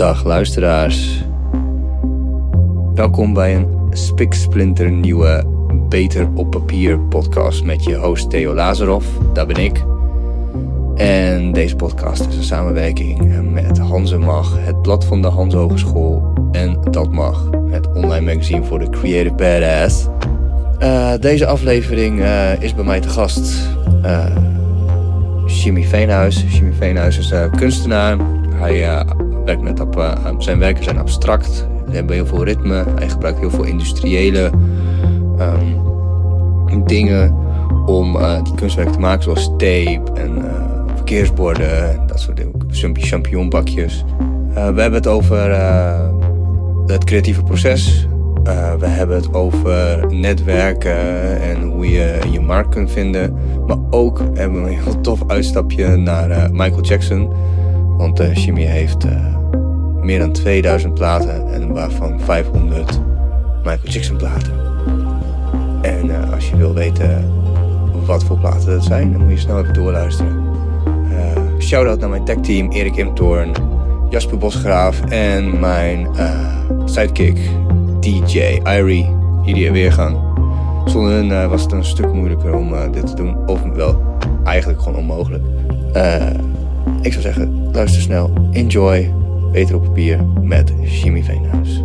Dag luisteraars. Welkom bij een spiksplinter nieuwe Beter op Papier podcast met je host Theo Lazarov. Dat ben ik. En deze podcast is een samenwerking met Hanze Mag, het blad van de Hans Hogeschool en Dat Mag, het online magazine voor de Creative Badass. Eh, deze aflevering eh, is bij mij te gast uh, Jimmy Veenhuis. Jimmy Veenhuis is kunstenaar. Hij met op, zijn werken zijn abstract. Ze hebben heel veel ritme. Hij gebruikt heel veel industriële um, dingen om die kunstwerken te maken, zoals tape en verkeersborden, dat soort dingen. Champignonbakjes. we hebben het over het creatieve proces. Uh, we hebben het over netwerken en hoe je je markt kunt vinden. Maar ook hebben we een heel tof uitstapje naar uh, Michael Jackson. Want uh, Jimmy heeft meer dan 2000 platen en waarvan 500 Michael Jackson platen. En als je wil weten wat voor platen dat zijn, dan moet je snel even doorluisteren. Shout-out naar mijn tech team Erik Imtoorn, Jasper Bosgraaf en mijn sidekick DJ Irie, hier weergang. Zonder hun was het een stuk moeilijker om dit te doen. Of wel eigenlijk gewoon onmogelijk. Ik zou zeggen, luister snel, enjoy, beter op papier met Jimmy Veenhuis.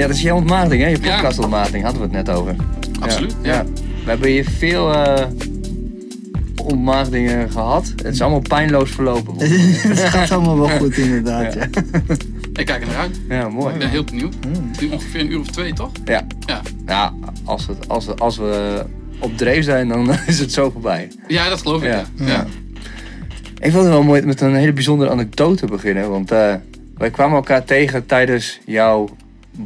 Ja, dat is je ontmating, hè? Je podcastontmating hadden we het net over. Absoluut, ja. We hebben hier veel uh, ontmaagdingen gehad. Het is allemaal pijnloos verlopen. het gaat allemaal wel goed, inderdaad. Ja. Ik kijk er naar uit. Ja, mooi. Ik ben heel benieuwd. Het is ongeveer een uur of twee, toch? Ja. Ja, ja als, het, als, we, als we op dreef zijn, dan is het zo voorbij. Ja, dat geloof ik. Ja. ja. Ik wilde wel mooi met een hele bijzondere anekdote beginnen. Want uh, wij kwamen elkaar tegen tijdens jouw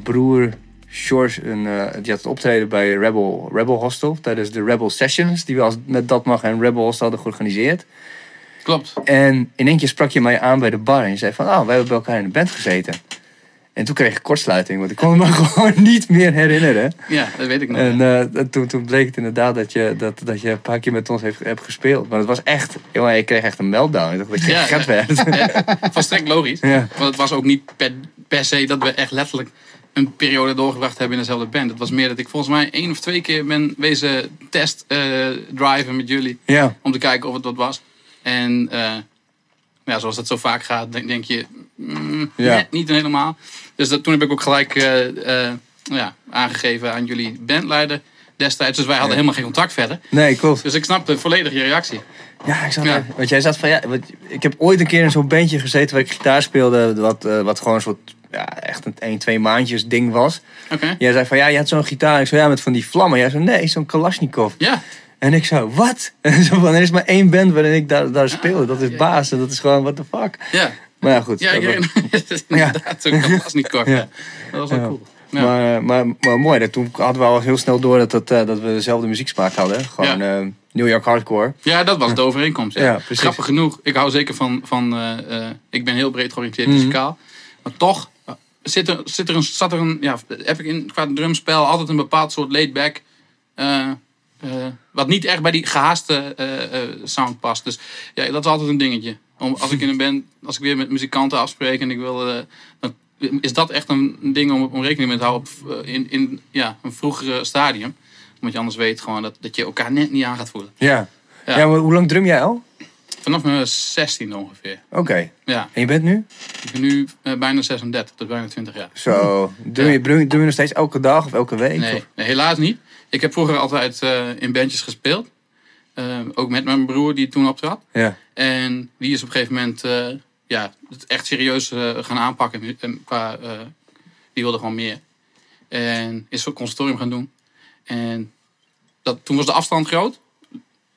broer George. Een, uh, die had het optreden bij Rebel, Rebel Hostel. Tijdens de Rebel Sessions, die we als, met Dat Mag en Rebel Hostel hadden georganiseerd. Klopt. En in één keer sprak je mij aan bij de bar en je zei van, oh, we hebben bij elkaar in de band gezeten. En toen kreeg ik kortsluiting, want ik kon me gewoon niet meer herinneren. Ja, dat weet ik nog. En uh, toen, toen bleek het inderdaad dat je, dat, dat je een paar keer met ons heeft, hebt gespeeld. Maar het was echt, jongen, ik kreeg echt een meltdown. Ik dacht dat je ja, gek werd. Ja, volstrekt logisch. Ja. Want het was ook niet per, per se dat we echt letterlijk een periode doorgebracht hebben in dezelfde band. Het was meer dat ik volgens mij één of twee keer ben wezen test uh, driven met jullie. Om te kijken of het wat was. En uh, ja, zoals dat zo vaak gaat, denk, denk je, mm, net niet helemaal. Dus dat, toen heb ik ook gelijk uh, uh, ja, aangegeven aan jullie bandleider destijds. Dus wij hadden helemaal geen contact verder. Nee, klopt. Dus ik snapte volledig je reactie. Ja, ik zat ja. Want jij zat van ja, ik heb ooit een keer in zo'n bandje gezeten waar ik gitaar speelde, wat, wat gewoon een soort ja, echt een 1, 2 maandjes ding was. Okay. Jij zei van ja, je had zo'n gitaar. Ik zei ja, met van die vlammen. Jij zei nee, zo'n Kalashnikov. Ja. En ik zo, wat? zo van, er is maar één band waarin ik daar, daar speel. Dat is baas en dat is gewoon, what the fuck. Ja. Maar ja, goed. Ja, ik inderdaad. Zo'n Kalashnikov. Ja. Dat was wel ja. cool. Ja. Maar, maar, maar mooi, dat toen hadden we al heel snel door dat, dat, dat we dezelfde muzieksmaak hadden. Gewoon Ja. uh, New York hardcore. Ja, dat was de overeenkomst. Ja. Ja. Grappig genoeg. Ik hou zeker van. van uh, uh, ik ben heel breed georiënteerd Mhm. muzikaal. Maar toch zit er, zit er een, zat er een. Ja, heb ik in, qua drumspel altijd een bepaald soort laid-back. uh, wat niet echt bij die gehaaste sound past. Dus ja, dat is altijd een dingetje. Om, als ik in een band, als ik weer met muzikanten afspreek en ik wil. dan is dat echt een, een ding om, om rekening mee te houden op, in, in ja, een vroegere stadium. Omdat je anders weet gewoon dat, dat je elkaar net niet aan gaat voelen. Ja. Ja. Ja, maar hoe lang drum jij al? Vanaf mijn 16 ongeveer. Oké. Ja, En je bent nu? ik ben nu eh, bijna 36, dus bijna 20 jaar. Zo. Drum je, drum, drum je nog steeds elke dag of elke week? Nee, helaas niet. Ik heb vroeger altijd eh, in bandjes gespeeld. Eh, ook met mijn broer die toen optrad. Ja. En die is op een gegeven moment ja, het echt serieus gaan aanpakken. En qua, die wilde gewoon meer. En is het conservatorium gaan doen. En dat, toen was de afstand groot.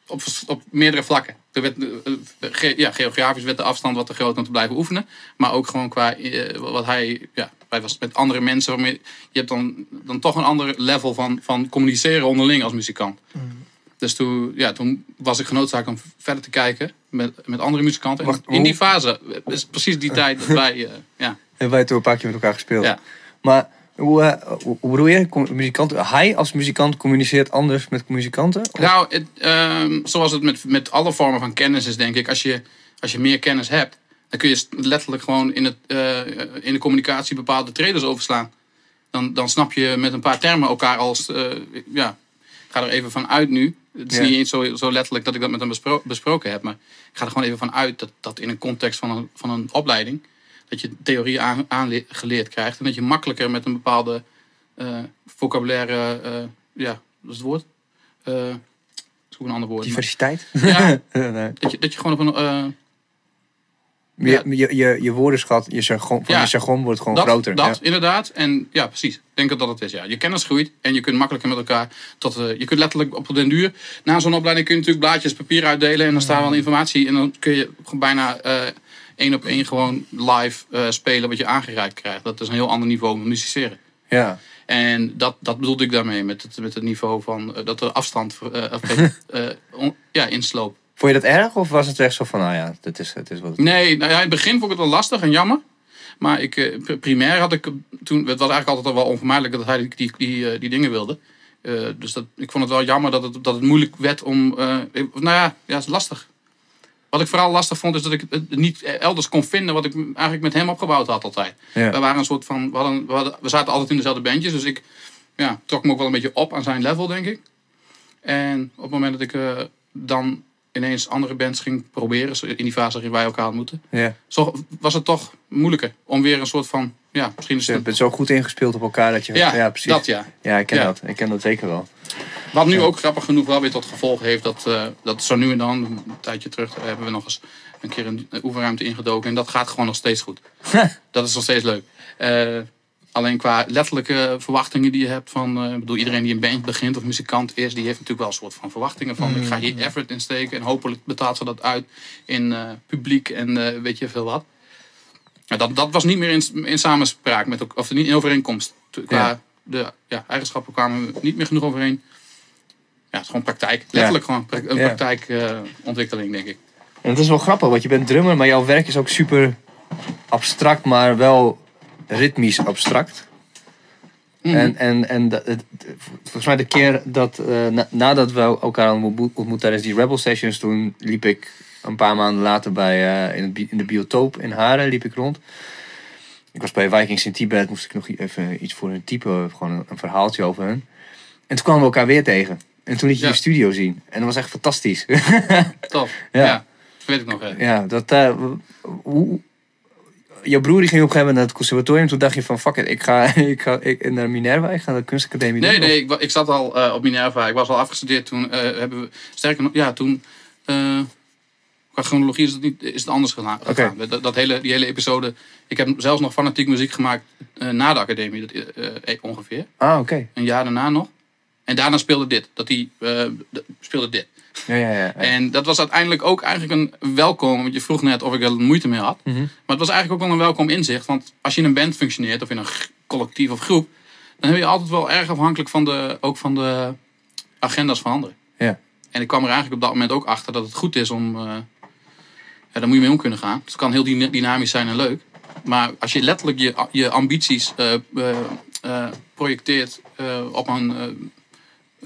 Op, op meerdere vlakken. Er werd, eh, eh, ge- ja, geografisch werd de afstand wat te groot om te blijven oefenen. Maar ook gewoon qua eh, wat hij. Ja, hij was met andere mensen. Waarmee, je hebt dan, dan toch een ander level van, van communiceren onderling als muzikant. Dus toen, ja, toen was ik genoodzaakt om verder te kijken met, met andere muzikanten. Wacht, in die fase is precies die tijd dat wij. eh, ja, En wij toen een paar keer met elkaar gespeeld. Ja. Maar hoe, eh, hoe, hoe bedoel je? Com- Muzikant, hij als muzikant communiceert anders met muzikanten? Of- Nou, het, ehm, zoals het met, met alle vormen van kennis is, denk ik. Als je, als je meer kennis hebt, dan kun je letterlijk gewoon in, het, eh, in de communicatie bepaalde traders overslaan. Dan, dan snap je met een paar termen elkaar als. eh, ja, ik ga er even van uit nu. Het is Ja. niet eens zo, zo letterlijk dat ik dat met hem bespro- besproken heb. Maar ik ga er gewoon even van uit dat, dat in een context van een, van een opleiding. Dat je theorieën aan, aangeleerd krijgt. en dat je makkelijker met een bepaalde eh, vocabulaire. eh, ja, dat is het woord. Eh, zoek een ander woord. maar- Diversiteit? Ja, nee. dat je, dat je gewoon op een. eh, Je, Ja. je, je, je woordenschat, je jargon, van Ja. je jargon wordt gewoon dat, groter. dat ja. inderdaad. En ja, precies. Ik denk dat dat het is. Ja. Je kennis groeit en je kunt makkelijker met elkaar. Tot, eh, je kunt letterlijk op den duur. Na zo'n opleiding kun je natuurlijk blaadjes papier uitdelen. En dan staat wel informatie. En dan kun je bijna eh, één op één gewoon live eh, spelen wat je aangereikt krijgt. Dat is een heel ander niveau van musiceren. Ja. En dat, dat bedoelde ik daarmee. Met het, met het niveau van eh, dat er afstand eh, on- ja, insloop. Vond je dat erg of was het echt zo van, nou ja, het is, het is wat het is? Nee, nou ja, in het begin vond ik het wel lastig en jammer. Maar ik, pr- primair had ik toen, het was eigenlijk altijd al wel onvermijdelijk dat hij die, die, die, die dingen wilde. Dus dat, ik vond het wel jammer dat het, dat het moeilijk werd om. nou ja, ja, het is lastig. Wat ik vooral lastig vond, is dat ik het niet elders kon vinden wat ik eigenlijk met hem opgebouwd had altijd. Ja. We waren een soort van. We, hadden, we, hadden- we zaten altijd in dezelfde bandjes, dus ik ja, trok me ook wel een beetje op aan zijn level, denk ik. En op het moment dat ik eh, dan ineens andere bands ging proberen, in die fase waarin wij elkaar ontmoeten, Ja. zo was het toch moeilijker om weer een soort van. Ja, misschien is Je het. bent zo goed ingespeeld op elkaar dat je... Ja, precies. dat ja. Ja, ik ken dat. Ik ken dat zeker wel. Wat nu ook grappig genoeg wel weer tot gevolg heeft dat, eh, dat zo nu en dan, een tijdje terug, eh, hebben we nog eens een keer een oefenruimte ingedoken. En dat gaat gewoon nog steeds goed. dat is nog steeds leuk. Eh, alleen qua letterlijke verwachtingen die je hebt van, ik bedoel, iedereen die een band begint of muzikant is, die heeft natuurlijk wel een soort van verwachtingen van, ik ga hier effort in steken en hopelijk betaalt ze dat uit in publiek en weet je veel wat. Ja, dat, dat was niet meer in, in samenspraak met of niet in overeenkomst. Qua Ja. de ja, eigenschappen kwamen we niet meer genoeg overeen. Ja, het is gewoon praktijk. Letterlijk gewoon pra- een praktijkontwikkeling, denk ik. En het is wel grappig, want je bent drummer, maar jouw werk is ook super abstract, maar wel ritmisch abstract. Mhm. En, en, en dat- het, volgens mij de keer dat, eh, na- nadat we elkaar hadden ontmoet, ontmoet tijdens die Rebel Sessions, toen liep ik een paar maanden later bij, eh, in, het, in de biotoop in Haren, liep ik rond. Ik was bij Vikings in Tibet, moest ik nog even iets voor hun typen, gewoon een, een verhaaltje over hun. En toen kwamen we elkaar weer tegen. En toen liet je Ja. je studio zien. En dat was echt fantastisch. Tof. Ja. Ja. Weet ik nog. hè. Ja, dat. eh, hoe, jouw broer die ging op een gegeven moment naar het conservatorium. Toen dacht je van fuck it, ik ga, ik ga ik, naar Minerva, ik ga naar de kunstacademie. Nee, doen. nee, ik, ik zat al eh, op Minerva. Ik was al afgestudeerd toen. eh, hebben we, sterker nog, ja, toen. eh, qua chronologie is het, niet, is het anders gegaan. Dat, dat hele, die hele episode. Ik heb zelfs nog fanatiek muziek gemaakt na de academie, dat, ongeveer. Ah, oké. Een jaar daarna nog. En daarna speelde dit. Dat die, eh, speelde dit. Ja, ja, ja. En dat was uiteindelijk ook eigenlijk een welkom. Want je vroeg net of ik er moeite mee had. Mhm. Maar het was eigenlijk ook wel een welkom inzicht. Want als je in een band functioneert, of in een collectief of groep. dan ben je altijd wel erg afhankelijk van de, ook van de agenda's van anderen. Ja. En ik kwam er eigenlijk op dat moment ook achter dat het goed is om. ja, daar moet je mee om kunnen gaan. Dus het kan heel dyna- dynamisch zijn en leuk. Maar als je letterlijk je, je ambities eh, projecteert op een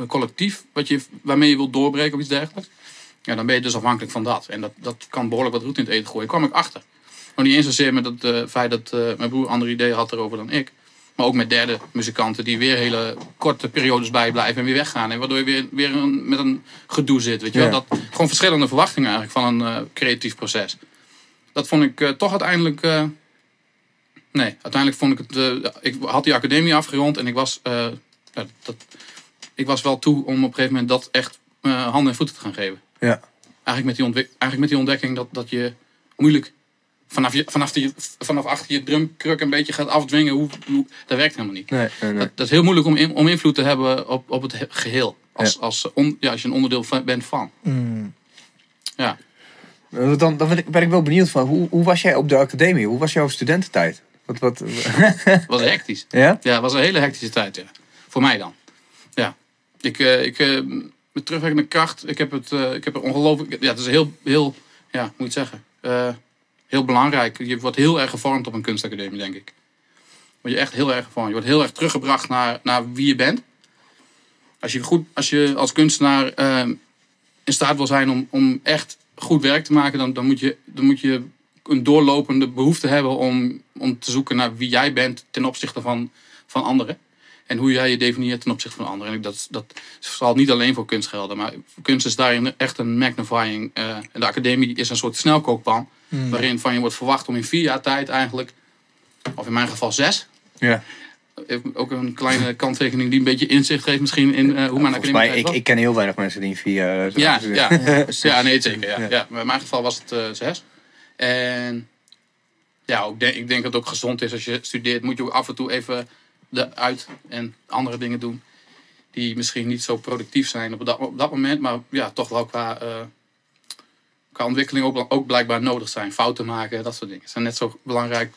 collectief wat je, waarmee je wilt doorbreken of iets dergelijks. Ja, dan ben je dus afhankelijk van dat. En dat, dat kan behoorlijk wat roet in het eten gooien. kwam ik achter. Nog niet eens zozeer met het eh, feit dat eh, mijn broer andere ideeën had erover dan ik. Maar ook met derde muzikanten die weer hele korte periodes bijblijven en weer weggaan. En waardoor je weer, weer een, met een gedoe zit. Weet je wel? Dat, gewoon verschillende verwachtingen eigenlijk van een eh, creatief proces. Dat vond ik toch uiteindelijk... nee, uiteindelijk vond ik het... ik had die academie afgerond en ik was... dat, ik was wel toe om op een gegeven moment dat echt eh, handen en voeten te gaan geven. Ja. Eigenlijk met die, eigenlijk met die ontdekking dat, dat je moeilijk vanaf, je, vanaf, die, vanaf achter je drumkruk een beetje gaat afdwingen. Hoe, hoe, dat werkt helemaal niet. Nee, nee, nee. Dat, dat is heel moeilijk om, in- om invloed te hebben op, op het he- geheel. Als, als, on- ja, als je een onderdeel van, bent van. Mm. Ja. Eh, Dan, dan ben, ik, ben ik wel benieuwd van, hoe, hoe was jij op de academie? Hoe was jouw studententijd? Wat, wat, was hectisch. ja? Ja, was een hele hectische tijd. Ja. Voor mij dan. Ja. Ik, eh, ik eh, met terugwerkende kracht. Ik heb, het, eh, ik heb er ongelooflijk. Ja, het is heel, heel, ja, moet het zeggen? Heel belangrijk. Je wordt heel erg gevormd op een kunstacademie, denk ik. Word je echt heel erg gevormd. Je wordt heel erg teruggebracht naar, naar wie je bent. Als je, goed, als, je als kunstenaar in staat wil zijn om, om echt goed werk te maken, dan, dan, moet je, dan moet je een doorlopende behoefte hebben om, om te zoeken naar wie jij bent ten opzichte van, van anderen. En hoe jij je definieert ten opzichte van anderen. En dat, dat zal niet alleen voor kunst gelden, maar kunst is daarin echt een magnifying. eh, en de academie is een soort snelkookpan, waarin van je wordt verwacht om in vier jaar tijd eigenlijk, of in mijn geval zes, Ja. Even ook een kleine kanttekening die een beetje inzicht geeft misschien in eh, hoe mijn academie mij, tijd ik, ik ken heel weinig mensen die in vier jaar... eh, Ja, ja. ja, nee, zeker. Ja, ja. Maar in mijn geval was het eh, zes. En ja, ik denk, ik denk dat het ook gezond is als je studeert. Moet je ook af en toe even eruit en andere dingen doen. Die misschien niet zo productief zijn op dat, op dat moment. Maar ja, toch wel qua, eh, qua ontwikkeling ook, ook blijkbaar nodig zijn. Fouten maken, dat soort dingen. zijn net zo belangrijk.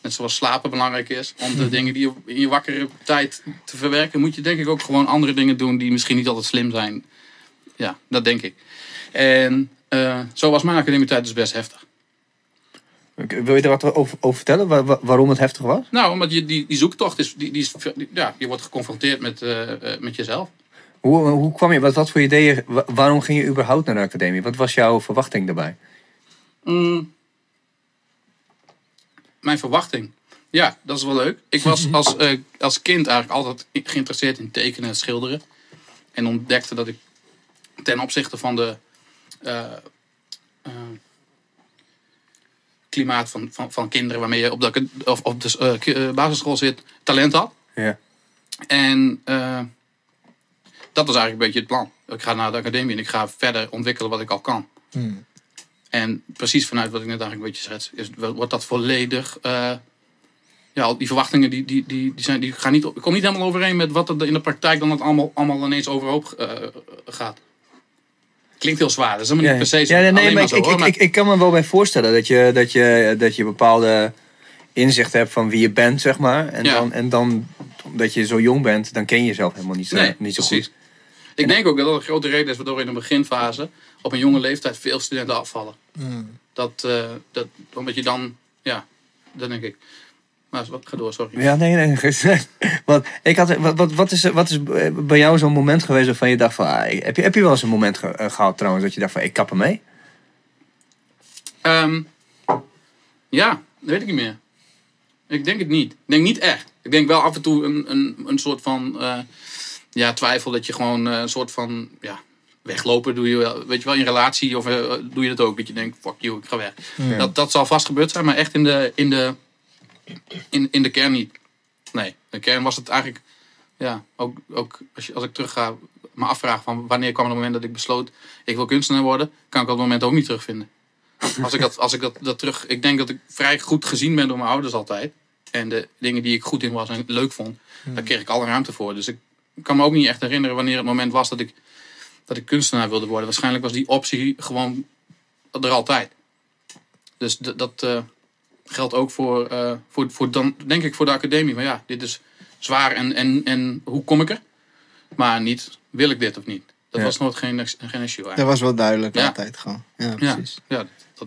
Net zoals slapen belangrijk is. Om de dingen die je in je wakkere tijd te verwerken. Moet je denk ik ook gewoon andere dingen doen die misschien niet altijd slim zijn. Ja, dat denk ik. En eh, zo was mijn academietijd dus best heftig. Wil je er wat over, over vertellen? Wa- wa- waarom het heftig was? Nou, omdat je, die, die zoektocht is, die, die ja, je wordt geconfronteerd met, eh, eh, met jezelf. Hoe, hoe kwam je, wat, wat voor ideeën, wa- waarom ging je überhaupt naar de academie? Wat was jouw verwachting daarbij? Mm. Mijn verwachting. Ja, dat is wel leuk. Ik was als, eh, als kind eigenlijk altijd geïnteresseerd in tekenen en schilderen. En ontdekte dat ik ten opzichte van de klimaat van, van, van kinderen waarmee je op de, of op de eh, eh, basisschool zit, talent had. Ja. En eh, dat was eigenlijk een beetje het plan. Ik ga naar de academie en ik ga verder ontwikkelen wat ik al kan. Mm. En precies vanuit wat ik net eigenlijk een beetje schets, is, wordt dat volledig. ja, die verwachtingen die, die, die, die, zijn, die gaan niet, ik kom niet helemaal overeen met wat er in de praktijk dan het allemaal, allemaal ineens overhoop gaat. Klinkt heel zwaar, dat is helemaal niet per se zo. ja, nee, maar ik, zo, ik, hoor, ik, maar- ik, ik kan me wel bij voorstellen dat je, dat je, dat je bepaalde inzicht hebt van wie je bent, zeg maar. En, dan, en dan, omdat je zo jong bent, dan ken je jezelf helemaal niet zo, Nee, niet zo precies. goed. Ik denk ook dat dat een grote reden is waardoor in de beginfase op een jonge leeftijd veel studenten afvallen. Mm. Dat, eh, dat, omdat je dan, ja, dat denk ik. Maar wat- ga door, sorry. Ja, nee, nee. Want ik had, wat, wat, wat, is, wat is bij jou zo'n moment geweest waarvan je dacht van... ah, heb, je, heb je wel eens een moment ge- eh, gehad trouwens dat je dacht van ik kap ermee? Ehm, ja, dat weet ik niet meer. Ik denk het niet. Ik denk niet echt. Ik denk wel af en toe een, een, een soort van eh, ja, twijfel dat je gewoon eh, een soort van ja, weglopen doe je wel. Weet je wel, in relatie of eh, doe je dat ook. Dat je denkt, fuck you, ik ga weg. Dat, dat zal vast gebeurd zijn, maar echt in de, in de, in, in de kern niet. Nee, de kern was het eigenlijk, ja, ook, ook als, je, als ik terug ga, me afvraag van wanneer kwam het moment dat ik besloot, ik wil kunstenaar worden, kan ik dat moment ook niet terugvinden. Als ik dat, als ik dat, dat terug. Ik denk dat ik vrij goed gezien ben door mijn ouders altijd. En de dingen die ik goed in was en leuk vond, daar kreeg ik alle ruimte voor. Dus ik kan me ook niet echt herinneren wanneer het moment was dat ik, dat ik kunstenaar wilde worden. Waarschijnlijk was die optie gewoon er altijd. Dus dat eh, geldt ook voor, eh, voor, voor dan, denk ik, voor de academie. Maar ja, dit is zwaar en, en, en hoe kom ik er? Maar niet, wil ik dit of niet? Dat Ja. was nooit geen, geen issue eigenlijk. Dat was wel duidelijk Ja. altijd gewoon. Ja, precies. ja, dat,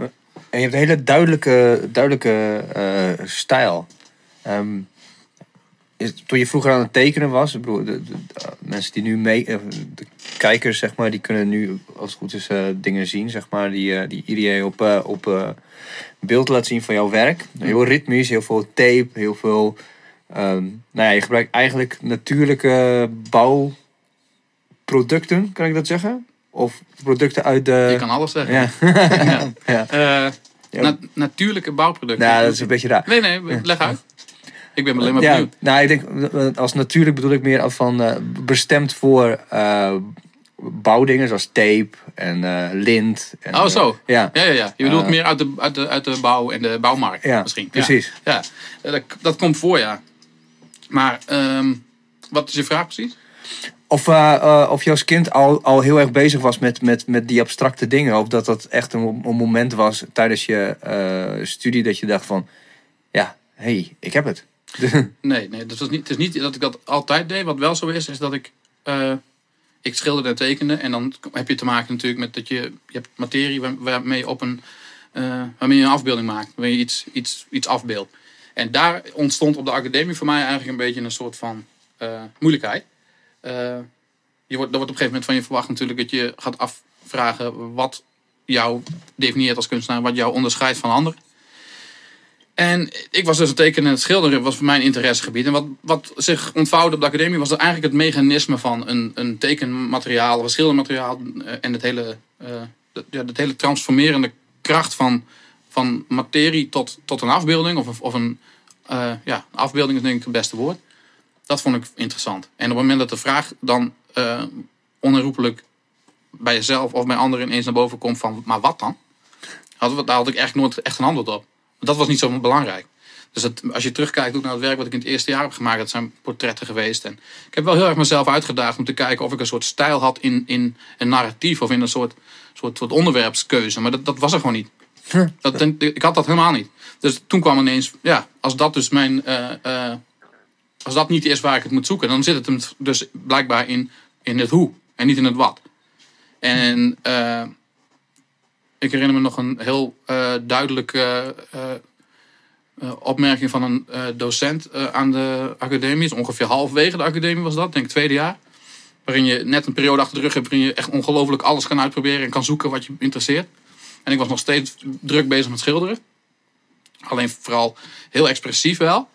En je hebt een hele duidelijke, duidelijke eh, stijl. Ehm, is, toen je vroeger aan het tekenen was, ik bedoel, de, de- de mensen die nu mee, eh, de kijkers zeg maar, die kunnen nu als het goed is eh, dingen zien, zeg maar, die, die Irie op, op eh, beeld laat zien van jouw werk. Heel ritmisch, heel veel tape, heel veel. ehm, nou ja, je gebruikt eigenlijk natuurlijke bouwproducten, kan ik dat zeggen? Of producten uit de. je kan alles zeggen. ja. Ja. ja. Eh, Ja. na- natuurlijke bouwproducten. Nou, dat is een beetje raar. Nee, nee, leg uit. Ik ben alleen maar Ja, benieuwd. nou, ik denk, eh, als natuurlijk bedoel ik meer van eh, bestemd voor bouwdingen zoals tape en eh, lint. En, Oh, zo. ja. Ja, ja, ja. Je bedoelt Eh. meer uit de, uit, de, uit de bouw en de bouwmarkt Ja, misschien. precies. Ja, ja. Dat, dat komt voor, ja. Maar ehm, wat is je vraag precies? Of, eh, eh, of je als kind al, al heel erg bezig was met, met, met die abstracte dingen. Of dat dat echt een, een moment was tijdens je eh, studie dat je dacht van... Ja, hé, hey, ik heb het. Nee, nee dat was niet, het is niet dat ik dat altijd deed. Wat wel zo is, is dat ik... ik schilderde en tekende. En dan heb je te maken natuurlijk met dat je... Je hebt materie waar- waarmee je op een... eh, waarmee je een afbeelding maakt. Waarmee je iets, iets, iets afbeeldt. En daar ontstond op de academie voor mij eigenlijk een beetje een soort van eh, moeilijkheid. Eh, je wordt, er wordt op een gegeven moment van je verwacht natuurlijk dat je gaat afvragen wat jou definieert als kunstenaar, wat jou onderscheidt van anderen. En ik was dus het tekenen en het schilderen was voor mijn interessegebied. En wat, wat zich ontvouwde op de academie was eigenlijk het mechanisme van een, een tekenmateriaal een schildermateriaal eh, en het hele, eh, ja, het hele transformerende kracht van, van materie tot, tot een afbeelding of, een- of een eh, ja, afbeelding is denk ik het beste woord. Dat vond ik interessant. En op het moment dat de vraag dan eh onherroepelijk bij jezelf of bij anderen ineens naar boven komt van, maar wat dan? Had, daar had ik echt nooit echt een antwoord op. Dat was niet zo belangrijk. Dus het, als je terugkijkt ook naar het werk wat ik in het eerste jaar heb gemaakt, dat zijn portretten geweest. En ik heb wel heel erg mezelf uitgedaagd om te kijken of ik een soort stijl had in, in een narratief of in een soort, soort, soort onderwerpskeuze. Maar dat, dat was er gewoon niet. Dat, ik had dat helemaal niet. Dus toen kwam ineens, ja, als dat dus mijn. eh, eh, als dat niet is waar ik het moet zoeken, dan zit het hem dus blijkbaar in, in het hoe en niet in het wat. En eh, ik herinner me nog een heel eh, duidelijke eh, eh, opmerking van een docent aan de academie. Dus ongeveer halverwege de academie was dat, denk ik tweede jaar. Waarin je net een periode achter de rug hebt waarin je echt ongelooflijk alles kan uitproberen en kan zoeken wat je interesseert. En ik was nog steeds druk bezig met schilderen. Alleen vooral heel expressief wel.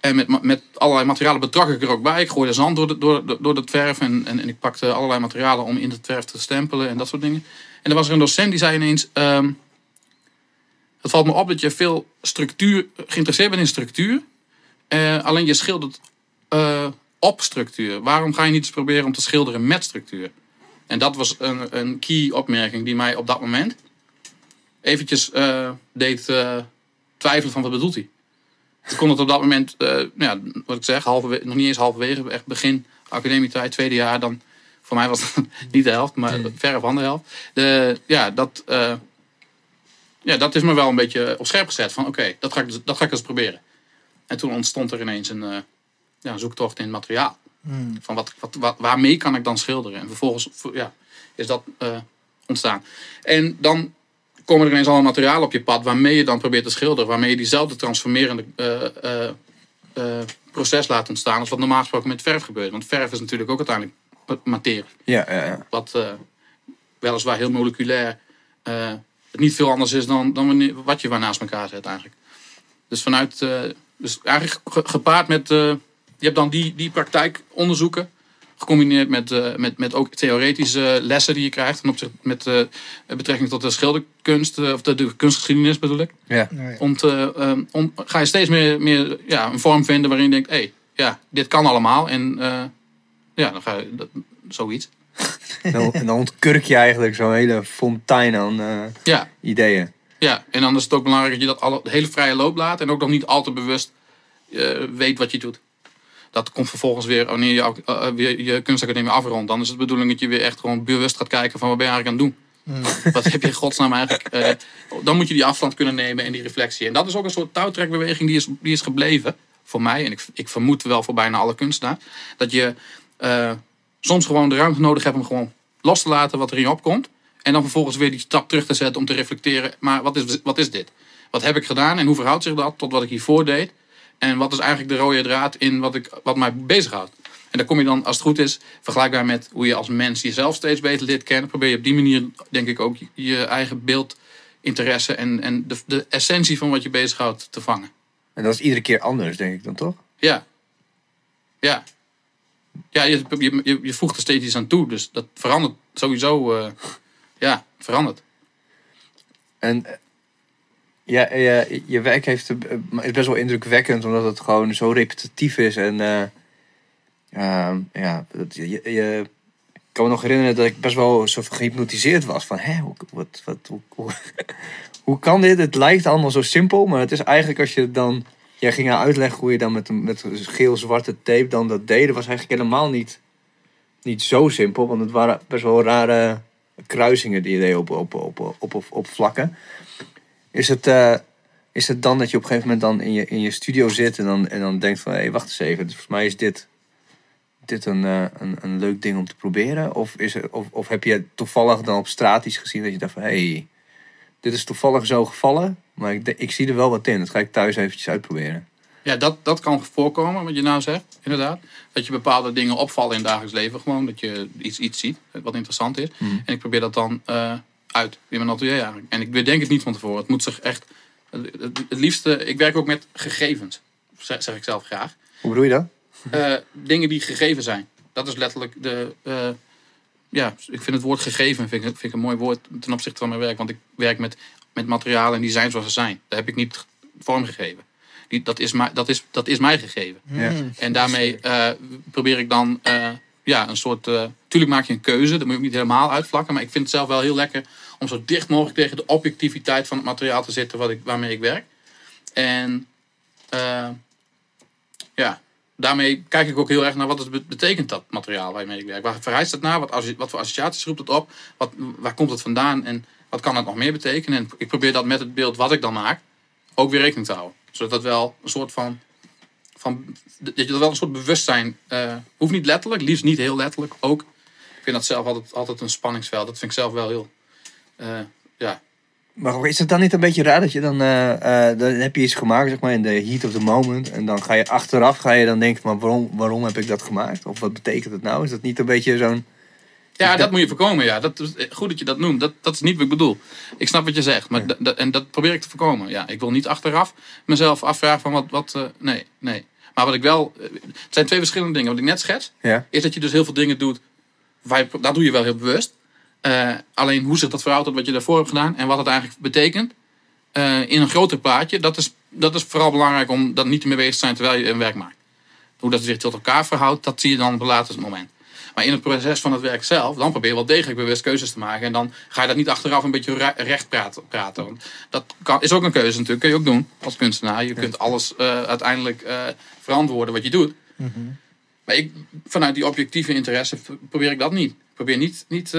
En met, met allerlei materialen betrak ik er ook bij. Ik gooide zand door, de, door, door het verf. En, en, en ik pakte allerlei materialen om in het verf te stempelen en dat soort dingen. En er was er een docent die zei ineens... ehm, het valt me op dat je veel structuur, geïnteresseerd bent in structuur. eh, alleen je schildert eh, op structuur. Waarom ga je niet eens proberen om te schilderen met structuur? En dat was een, een key opmerking die mij op dat moment eventjes eh, deed twijfelen van wat bedoelt hij. Ik kon het op dat moment, eh, ja, wat ik zeg, nog niet eens halverwege, echt begin academietijd, tweede jaar, dan voor mij was het niet de helft, maar verre van de helft. De, ja, dat, eh, ja, dat is me wel een beetje op scherp gezet van oké, dat, ga ik dus- dat ga ik eens proberen. En toen ontstond er ineens een, eh, ja, een zoektocht in het materiaal. Van wat, wat, wat, waarmee kan ik dan schilderen? En vervolgens ja, is dat eh, ontstaan. En dan komen er ineens allemaal materialen op je pad waarmee je dan probeert te schilderen. Waarmee je diezelfde transformerende proces laat ontstaan als wat normaal gesproken met verf gebeurt. Want verf is natuurlijk ook uiteindelijk materie. Ja, ja, ja. Wat eh, weliswaar heel moleculair eh, het niet veel anders is dan, dan wanneer, wat je waar naast elkaar zet eigenlijk. Dus vanuit, eh, dus eigenlijk ge- gepaard met, eh, je hebt dan die, die praktijkonderzoeken. Gecombineerd met, eh, met, met ook theoretische lessen die je krijgt. Ten opzichte met eh, betrekking tot de schilderkunst, of de, de kunstgeschiedenis bedoel ik. ja. Om te, eh, om, ga je steeds meer, meer ja, een vorm vinden waarin je denkt: hé, hey, ja, dit kan allemaal. En eh, ja, dan ga je dat, zoiets. En dan, ontkurk je eigenlijk zo'n hele fontein aan eh, Ja, ideeën. Ja, en dan is het ook belangrijk dat je dat alle, hele vrije loop laat. En ook nog niet al te bewust eh, weet wat je doet. Dat komt vervolgens weer, wanneer je eh, weer je kunstacademie afrondt. Dan is het de bedoeling dat je weer echt gewoon bewust gaat kijken van wat ben je eigenlijk aan het doen. Wat heb je in godsnaam eigenlijk... eh, dan moet je die afstand kunnen nemen en die reflectie. En dat is ook een soort touwtrekbeweging die is, die is gebleven. Voor mij, en ik, ik vermoed wel voor bijna alle kunstenaars. Dat je eh, soms gewoon de ruimte nodig hebt om gewoon los te laten wat er in je opkomt. En dan vervolgens weer die stap terug te zetten om te reflecteren. Maar wat is, wat is dit? Wat heb ik gedaan en hoe verhoudt zich dat tot wat ik hiervoor deed? En wat is eigenlijk de rode draad in wat, ik, wat mij bezighoudt? En daar kom je dan, als het goed is, vergelijkbaar met hoe je als mens jezelf steeds beter leert kennen. Probeer je op die manier, denk ik, ook je, je eigen beeld, interesse en, en de, de essentie van wat je bezighoudt te vangen. En dat is iedere keer anders, denk ik dan toch? Ja. Ja. Ja, je, je, je, voegt er steeds iets aan toe. Dus dat verandert sowieso. eh, ja, verandert. En eh, ja, je, je werk heeft, eh, is best wel indrukwekkend, omdat het gewoon zo repetitief is. En eh, ehm, ja, dat- je, je kan me nog herinneren dat ik best wel zo gehypnotiseerd was. Van, hè, hoe, wat, wat, hoe, hoe, hoe kan dit? Het lijkt allemaal zo simpel, maar het is eigenlijk als je dan... Jij ging uitleggen hoe je dan met, met geel-zwarte tape dan dat deed. Dat was eigenlijk helemaal niet, niet zo simpel, want het waren best wel rare kruisingen die je deed op, op, op, op, op, op vlakken. Is het, eh, is het dan dat je op een gegeven moment dan in je, in je studio zit en dan, en dan denkt van... hé, wacht eens even, volgens mij is dit, dit een, eh, een, een leuk ding om te proberen? Of, is er, of, of heb je toevallig dan op straat iets gezien dat je dacht van... hé, hey, dit is toevallig zo gevallen, maar ik, ik zie er wel wat in. Dat ga ik thuis eventjes uitproberen. Ja, dat, dat kan voorkomen, wat je nou zegt, inderdaad. Dat je bepaalde dingen opvallen in het dagelijks leven. Gewoon dat je iets, iets ziet wat interessant is. Mhm. En ik probeer dat dan eh, uit in mijn atelier eigenlijk. En ik bedenk het niet van tevoren. Het moet zich echt... Het, het- het liefste... Ik werk ook met gegevens, zeg, zeg ik zelf graag. Hoe bedoel je dat? Eh, dingen die gegeven zijn. Dat is letterlijk de... eh, ja, ik vind het woord gegeven vind ik, vind ik een mooi woord ten opzichte van mijn werk. Want ik werk met, met materialen en die zijn zoals ze zijn. Daar heb ik niet vormgegeven. Die, dat, is mij, dat, is, dat is mij gegeven. Ja. En daarmee eh, probeer ik dan eh, ja, een soort. eh tuurlijk maak je een keuze, dat moet je ook niet helemaal uitvlakken. Maar ik vind het zelf wel heel lekker om zo dicht mogelijk tegen de objectiviteit van het materiaal te zitten wat ik, waarmee ik werk. En eh, ja, daarmee kijk ik ook heel erg naar wat het be- betekent, dat materiaal waarmee ik werk. Waar verhuist het naar? Wat, wat voor associaties roept het op? Wat, waar komt het vandaan? En wat kan het nog meer betekenen? En ik probeer dat met het beeld wat ik dan maak ook weer rekening te houden. Zodat dat wel een soort van. van dat je er wel een soort bewustzijn. eh hoeft niet letterlijk, liefst niet heel letterlijk ook. Ik vind dat zelf altijd, altijd een spanningsveld. Dat vind ik zelf wel heel. eh, ja. Maar is het dan niet een beetje raar dat je dan, eh, eh, dan heb je iets gemaakt, zeg maar, in de heat of the moment. En dan ga je achteraf, ga je dan denken, maar waarom, waarom heb ik dat gemaakt? Of wat betekent het nou? Is dat niet een beetje zo'n... Ja, dat moet je voorkomen. Ja. Dat is, goed dat je dat noemt. Dat, dat is niet wat ik bedoel. Ik snap wat je zegt. Maar Ja. en dat probeer ik te voorkomen. Ja, ik wil niet achteraf mezelf afvragen van wat. wat eh, nee, nee. Maar wat ik wel. eh, Het zijn twee verschillende dingen. Wat ik net schets. Ja. Is dat je dus heel veel dingen doet. Waar dat doe je wel heel bewust. Eh, alleen hoe zich dat verhoudt tot wat je daarvoor hebt gedaan. En wat het eigenlijk betekent. eh, in een groter plaatje. Dat is, dat is vooral belangrijk om dat niet te mee bezig te zijn terwijl je een werk maakt. Hoe dat zich tot elkaar verhoudt. Dat zie je dan op een later moment. Maar in het proces van het werk zelf, dan probeer je wel degelijk bewust keuzes te maken. En dan ga je dat niet achteraf een beetje re- recht praten. praten. Want dat kan, is ook een keuze natuurlijk, kun je ook doen als kunstenaar. Je kunt alles eh, uiteindelijk verantwoorden wat je doet. Maar ik, vanuit die objectieve interesse probeer ik dat niet. Ik probeer niet, niet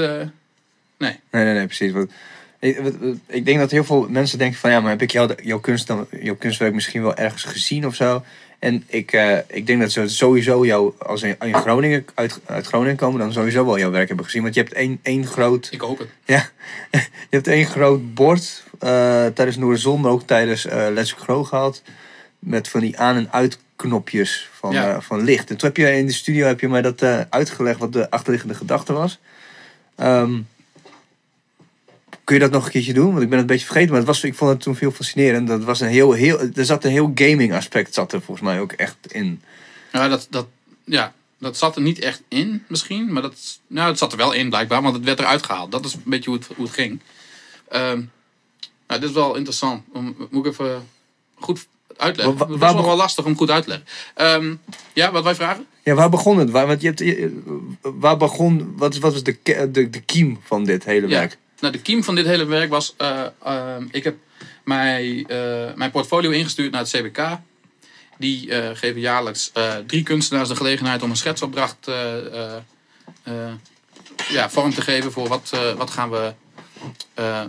nee. Nee, nee, nee, precies. Want ik, ik denk dat heel veel mensen denken van, ja, maar heb ik jou, jouw, kunst dan, jouw kunstwerk misschien wel ergens gezien of zo? En ik, eh, ik denk dat ze sowieso jou, als ze in Groningen, uit, uit Groningen komen, dan sowieso wel jouw werk hebben gezien. Want je hebt één, één groot Ik hoop het. Ja, je hebt één groot bord eh, tijdens Noorderzon, maar ook tijdens eh Let's Grow gehad. Met van die aan- en uitknopjes van, Ja. van licht. En toen heb je in de studio heb je mij dat uitgelegd wat de achterliggende gedachte was. Ehm, kun je dat nog een keertje doen? Want ik ben het een beetje vergeten, maar het was, ik vond het toen veel fascinerend. Dat was een heel, heel, er zat een heel gaming aspect zat er volgens mij ook echt in. Ja, dat, dat, ja, dat zat er niet echt in misschien. Maar dat, nou, het zat er wel in blijkbaar, want het werd eruit gehaald. Dat is een beetje hoe het, hoe het ging. Ehm nou, dit is wel interessant. Om, moet ik even goed uitleggen. Wa- wa- Het was nog wel lastig om goed uit te leggen. Ehm, ja, wat wij vragen? Ja, waar begon het? Waar, want je hebt, je- waar begon, wat, wat was de, de, de kiem van dit hele Ja. Nou, de kiem van dit hele werk was... eh, ehm, ik heb mijn, eh, mijn portfolio ingestuurd naar het CBK. Die eh, geven jaarlijks eh, drie kunstenaars de gelegenheid om een schetsopdracht eh, eh, eh, ja, vorm te geven voor wat, eh, wat gaan we... eh,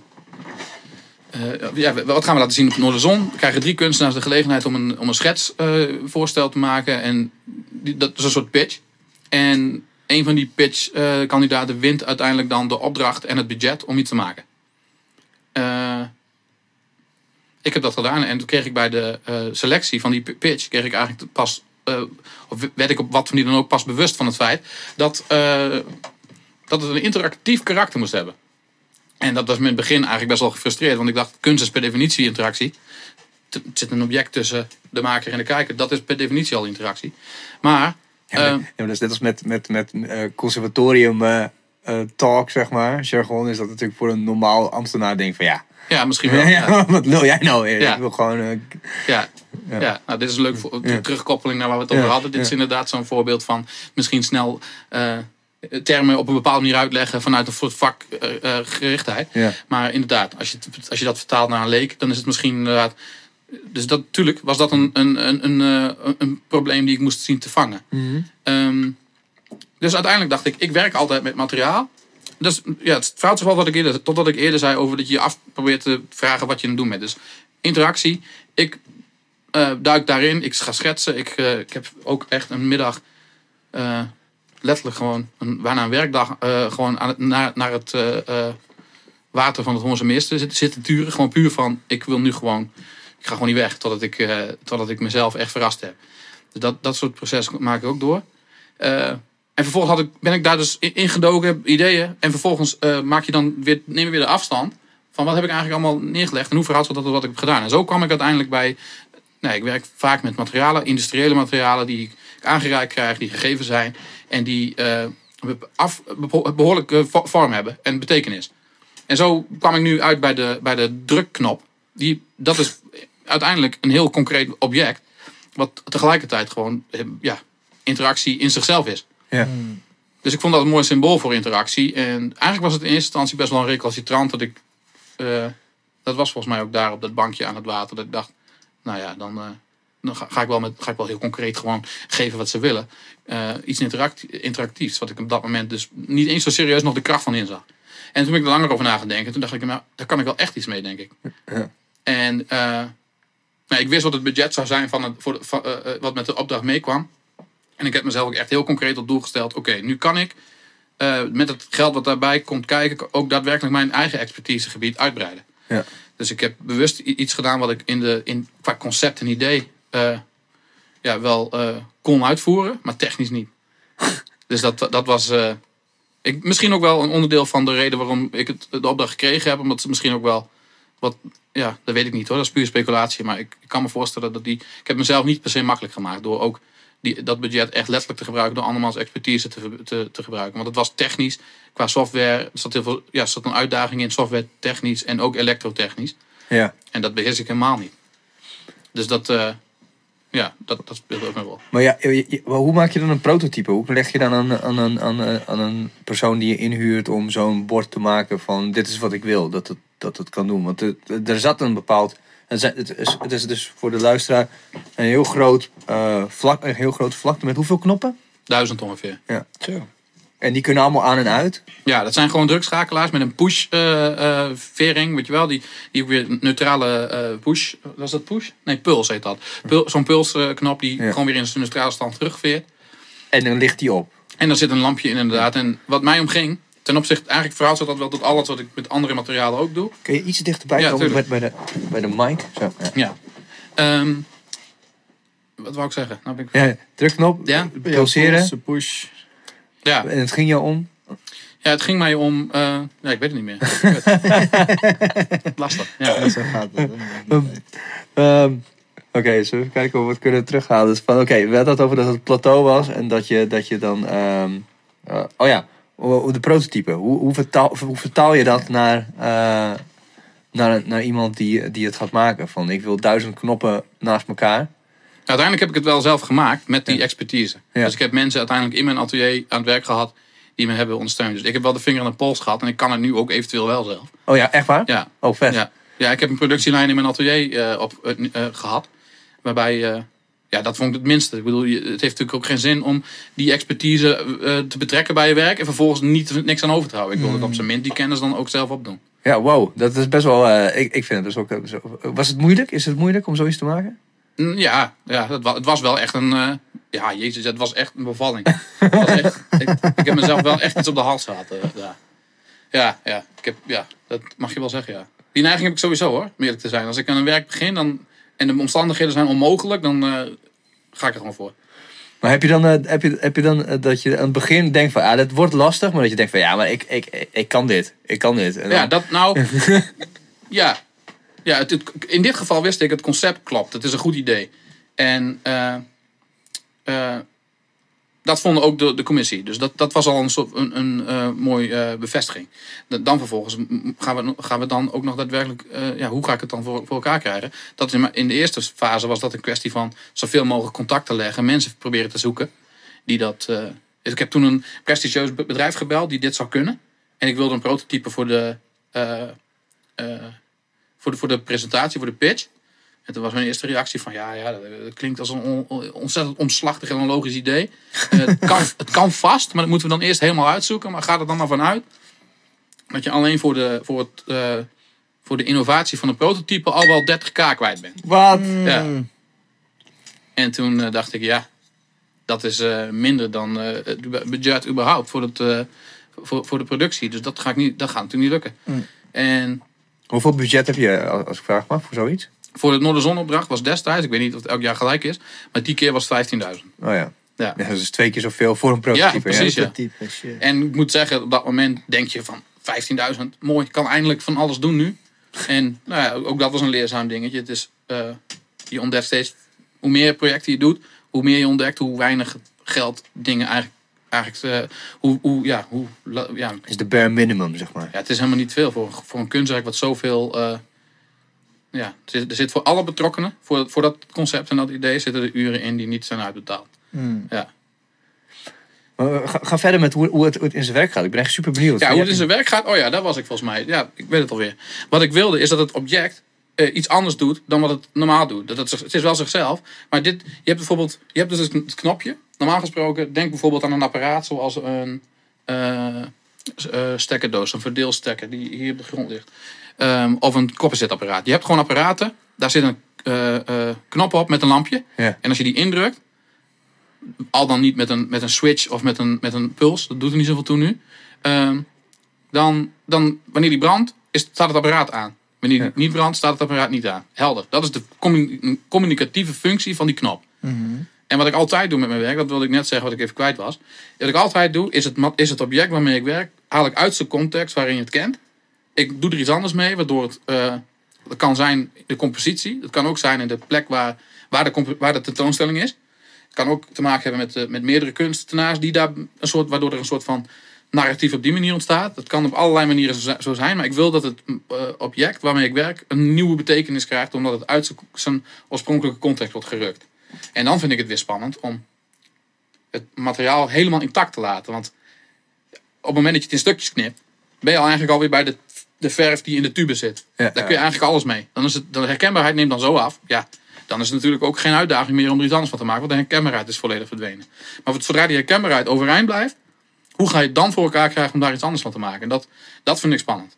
eh, ja, wat gaan we laten zien op Noorderzon? We krijgen drie kunstenaars de gelegenheid om een, om een schetsvoorstel te maken. En dat is een soort pitch. En een van die pitch-kandidaten wint uiteindelijk dan de opdracht en het budget om iets te maken. Eh, ik heb dat gedaan en toen kreeg ik bij de eh, selectie van die pitch, kreeg ik eigenlijk pas, eh, of werd ik op wat van die dan ook pas bewust van het feit dat, eh, dat het een interactief karakter moest hebben. En dat was me in het begin eigenlijk best wel gefrustreerd, want ik dacht, kunst is per definitie interactie. Er zit een object tussen de maker en de kijker, dat is per definitie al interactie. Maar Ja, Eh, dat is net als met, met, met eh, conservatorium eh, talk, zeg maar. Jargon is dat natuurlijk voor een normaal ambtenaar denk van ja. ja, misschien wel. Ja, ja. wat wil jij nou? Ja. Ik wil gewoon... Ja, Ja. ja. nou, dit is een leuk voor, Ja. terugkoppeling naar waar we het over hadden. Dit is inderdaad zo'n voorbeeld van misschien snel termen op een bepaalde manier uitleggen vanuit een soort vakgerichtheid. Ja. Maar inderdaad, als je, als je dat vertaalt naar een leek, dan is het misschien inderdaad. Dus dat, natuurlijk was dat een, een, een, een, eh, een, probleem die ik moest zien te vangen. Ehm, dus uiteindelijk dacht ik, ik werk altijd met materiaal. Dus ja, het foutste wat ik eerder, totdat ik eerder zei over dat je je af probeert te vragen wat je aan het doen bent. Dus interactie. Ik eh, duik daarin, ik ga schetsen. Ik, eh, ik heb ook echt een middag, letterlijk gewoon, een, bijna een werkdag, gewoon aan het, naar, naar het water van het Hoornse Meester zitten, turen. Gewoon puur van, ik wil nu gewoon, ik ga gewoon niet weg totdat ik, eh, totdat ik mezelf echt verrast heb. Dus dat, dat soort processen maak ik ook door. Eh, en vervolgens had ik, ben ik daar dus in- ingedoken, heb ideeën. En vervolgens eh, maak je dan weer, neem je weer de afstand van wat heb ik eigenlijk allemaal neergelegd en hoe verhoudt dat tot wat ik heb gedaan. En zo kwam ik uiteindelijk bij, nee, ik werk vaak met materialen, industriële materialen die ik aangereikt krijg, die gegeven zijn en die af, beho- behoorlijk eh, vo- vorm hebben en betekenis. En zo kwam ik nu uit bij de, bij de drukknop. Die, dat is uiteindelijk een heel concreet object, wat tegelijkertijd gewoon eh, ja, interactie in zichzelf is. Ja. Dus ik vond dat een mooi symbool voor interactie. En eigenlijk was het in eerste instantie best wel een recalcitrant. Dat ik, eh, dat was volgens mij ook daar op dat bankje aan het water. Dat ik dacht, nou ja, dan, eh, dan ga, ga ik wel met, ga ik wel heel concreet gewoon geven wat ze willen. Eh, iets interact, interactiefs, wat ik op dat moment dus niet eens zo serieus nog de kracht van inzag. En toen ben ik er langer over na gaan denken. Toen dacht ik, nou, daar kan ik wel echt iets mee, denk ik. Ja. En eh, nou, ik wist wat het budget zou zijn van het, voor de, van, eh, eh, wat met de opdracht meekwam. En ik heb mezelf ook echt heel concreet tot doel gesteld. Oké, nu kan ik eh, met het geld wat daarbij komt kijken... ook daadwerkelijk mijn eigen expertisegebied uitbreiden. Ja. Dus ik heb bewust iets gedaan wat ik in de, in, qua concept en idee... ja, wel kon uitvoeren, maar technisch niet. dus dat, dat was... ik, misschien ook wel een onderdeel van de reden waarom ik het, de opdracht gekregen heb. Omdat ze misschien ook wel wat... Ja, dat weet ik niet hoor. Dat is puur speculatie. Maar ik, ik kan me voorstellen dat die... Ik heb mezelf niet per se makkelijk gemaakt door ook die, dat budget echt letterlijk te gebruiken. Door andermans expertise te, te, te gebruiken. Want het was technisch. Qua software er zat heel veel... Ja, zat een uitdaging in software technisch en ook elektrotechnisch. Ja. En dat beheers ik helemaal niet. Dus dat... eh, ja, dat, dat speelt ook een rol. Maar ja, hoe maak je dan een prototype? Hoe leg je dan aan, aan, aan, aan, aan een persoon die je inhuurt om zo'n bord te maken van dit is wat ik wil, dat het, dat het kan doen? Want het- er zat een bepaald. Het is- het is, het is dus voor de luisteraar een heel groot, eh, vlak, een heel groot vlakte met hoeveel knoppen? Duizend ongeveer. Ja. Zo. En die kunnen allemaal aan en uit. Ja, dat zijn gewoon drugschakelaars met een push eh, eh, vering, weet je wel. Die, die weer een neutrale eh, push. Was dat push? Nee, puls heet dat. Pul, Zo'n pulsknop die Ja. gewoon weer in zijn neutrale stand terugveert. En dan ligt die op. En daar zit een lampje in inderdaad. En wat mij omging, ten opzichte, eigenlijk verhoudt zich dat wel tot alles wat ik met andere materialen ook doe. Kun je iets dichterbij Ja, komen bij, tuurlijk. bij, de, bij de mic? Zo, ja. Ja. Ehm, wat wou ik zeggen? Nou ben ik... Ja, drukknop, Ja? pulseren. Push. Ja. En het ging jou om. ja, het ging mij om... eh ja, ik weet het niet meer. Lastig. Ja. Zo gaat het. hè. Ehm, Oké, zullen we even kijken of we het kunnen terughalen. Dus van, Oké, we hadden het over dat het plateau was en dat je, dat je dan. ehm, eh, oh ja, de prototype. Hoe, hoe, vertaal, hoe vertaal je dat naar, eh, naar, naar iemand die, die het gaat maken? Van ik wil duizend knoppen naast elkaar. Uiteindelijk heb ik het wel zelf gemaakt met die Ja. expertise. Ja. Dus ik heb mensen uiteindelijk in mijn atelier aan het werk gehad die me hebben ondersteund. Dus ik heb wel de vinger aan de pols gehad en ik kan het nu ook eventueel wel zelf. Oh ja, echt waar? Ja, Oh, vet. ja. ja ik heb een productielijn in mijn atelier eh, op, eh, eh, gehad. Waarbij, ja, dat vond ik het minste. Ik bedoel, het heeft natuurlijk ook geen zin om die expertise eh, te betrekken bij je werk en vervolgens niet, niks aan over te houden. Ik wil het op zijn minst die kennis dan ook zelf opdoen. Ja, wow. Dat is best wel. eh, ik, ik vind het best wel. zo- Was het moeilijk? Is het moeilijk om zoiets te maken? Mm, Ja, ja het, was, het was wel echt een. eh, ja, jezus, het was echt een bevalling. Het was echt, ik, ik heb mezelf wel echt iets op de hals gehad. eh, ja. ja, ja, ik heb, ja, dat mag je wel zeggen, ja. Die neiging heb ik sowieso hoor, om eerlijk te zijn. Als ik aan een werk begin dan, en de omstandigheden zijn onmogelijk, dan eh, ga ik er gewoon voor. Maar heb je dan, eh, heb je, heb je dan eh, dat je aan het begin denkt van, ah, dat wordt lastig, maar dat je denkt van, ja, maar ik, ik, ik, kan dit, ik kan dit. En dan- Ja, dat nou. ja, ja het, het- in dit geval wist ik, het concept klopt. Het is een goed idee. En dat vonden ook de, de commissie. Dus dat, dat was al een, soort, een, een eh, mooie eh, bevestiging. Da- Dan vervolgens gaan we, gaan we dan ook nog daadwerkelijk. eh, ja, hoe ga ik het dan voor, voor elkaar krijgen? Dat in, in de eerste fase was dat een kwestie van zoveel mogelijk contact te leggen. Mensen proberen te zoeken die dat, ik heb toen een prestigieus be- bedrijf gebeld die dit zou kunnen. En ik wilde een prototype voor de, voor de, voor de presentatie, voor de pitch. En toen was mijn eerste reactie van, ja, ja dat, dat klinkt als een on- on- ontzettend omslachtig en onlogisch idee. Eh, het, kan, het kan vast, maar dat moeten we dan eerst helemaal uitzoeken. Maar ga er dan maar vanuit dat je alleen voor de, voor het, eh, voor de innovatie van een prototype al wel 30k kwijt bent. Wat? Ja. En toen eh, dacht ik, ja, dat is eh, minder dan eh, het budget überhaupt voor, het, eh, voor, voor de productie. Dus dat, ga ik niet, dat gaat natuurlijk niet lukken. Mm. En Hoeveel budget heb je, als als ik vraag mag, voor zoiets? Voor het Noorderzonopdracht was destijds, ik weet niet of het elk jaar gelijk is, maar die keer was het 15.000. Oh ja. Ja. ja. Dat is twee keer zoveel voor een prototype. Ja, precies. ja. En ik moet zeggen, op dat moment denk je van 15.000, mooi, ik kan eindelijk van alles doen nu. En nou ja, ook dat was een leerzaam dingetje. Het is, eh, je ontdekt steeds, hoe meer projecten je doet, hoe meer je ontdekt hoe weinig geld dingen eigenlijk, eigenlijk eh, hoe, hoe, ja, hoe, ja, is de bare minimum, zeg maar. ja, het is helemaal niet veel voor, voor een kunstwerk wat zoveel. eh, ja, er zit, voor alle betrokkenen, voor, voor dat concept en dat idee, zitten er uren in die niet zijn uitbetaald. Mm. Ja, Maar we ga, ga verder met hoe, hoe, het, hoe het in zijn werk gaat. Ik ben echt super benieuwd. ja hoe het in zijn werk gaat, oh ja, daar was ik volgens mij. Ja, ik weet het alweer. Wat ik wilde is dat het object eh, iets anders doet dan wat het normaal doet. Dat het, het is wel zichzelf, maar dit, je hebt bijvoorbeeld, je hebt dus het knopje. Normaal gesproken, denk bijvoorbeeld aan een apparaat zoals een eh, stekkerdoos, een verdeelstekker die hier op de grond ligt. Ehm, of een kopperzetapparaat. Je hebt gewoon apparaten, daar zit een eh, eh, knop op met een lampje. Ja. En als je die indrukt, al dan niet met een, met een switch of met een, met een puls, dat doet er niet zoveel toe nu. Ehm, dan, dan, wanneer die brandt, is, staat het apparaat aan. Wanneer die Ja. niet brandt, staat het apparaat niet aan. Helder. Dat is de commu- communicatieve functie van die knop. Mhm. En wat ik altijd doe met mijn werk, dat wilde ik net zeggen wat ik even kwijt was. Wat ik altijd doe, is het, is het object waarmee ik werk, haal ik uit zijn context waarin je het kent. Ik doe er iets anders mee, waardoor het, eh, dat kan zijn de compositie. Het kan ook zijn in de plek waar, waar, de, waar de tentoonstelling is. Het kan ook te maken hebben met, eh, met meerdere kunstenaars, die daar een soort, waardoor er een soort van narratief op die manier ontstaat. Dat kan op allerlei manieren zo zijn, maar ik wil dat het eh, object waarmee ik werk een nieuwe betekenis krijgt, omdat het uit zijn oorspronkelijke context wordt gerukt. En dan vind ik het weer spannend om het materiaal helemaal intact te laten. Want op het moment dat je het in stukjes knipt, ben je al eigenlijk alweer bij de, de verf die in de tube zit. Ja, Daar kun je eigenlijk alles mee. Dan is het, de herkenbaarheid neemt dan zo af. Ja, dan is het natuurlijk ook geen uitdaging meer om er iets anders van te maken, want de herkenbaarheid is volledig verdwenen. Maar zodra die herkenbaarheid overeind blijft, hoe ga je het dan voor elkaar krijgen om daar iets anders van te maken? En dat, dat vind ik spannend.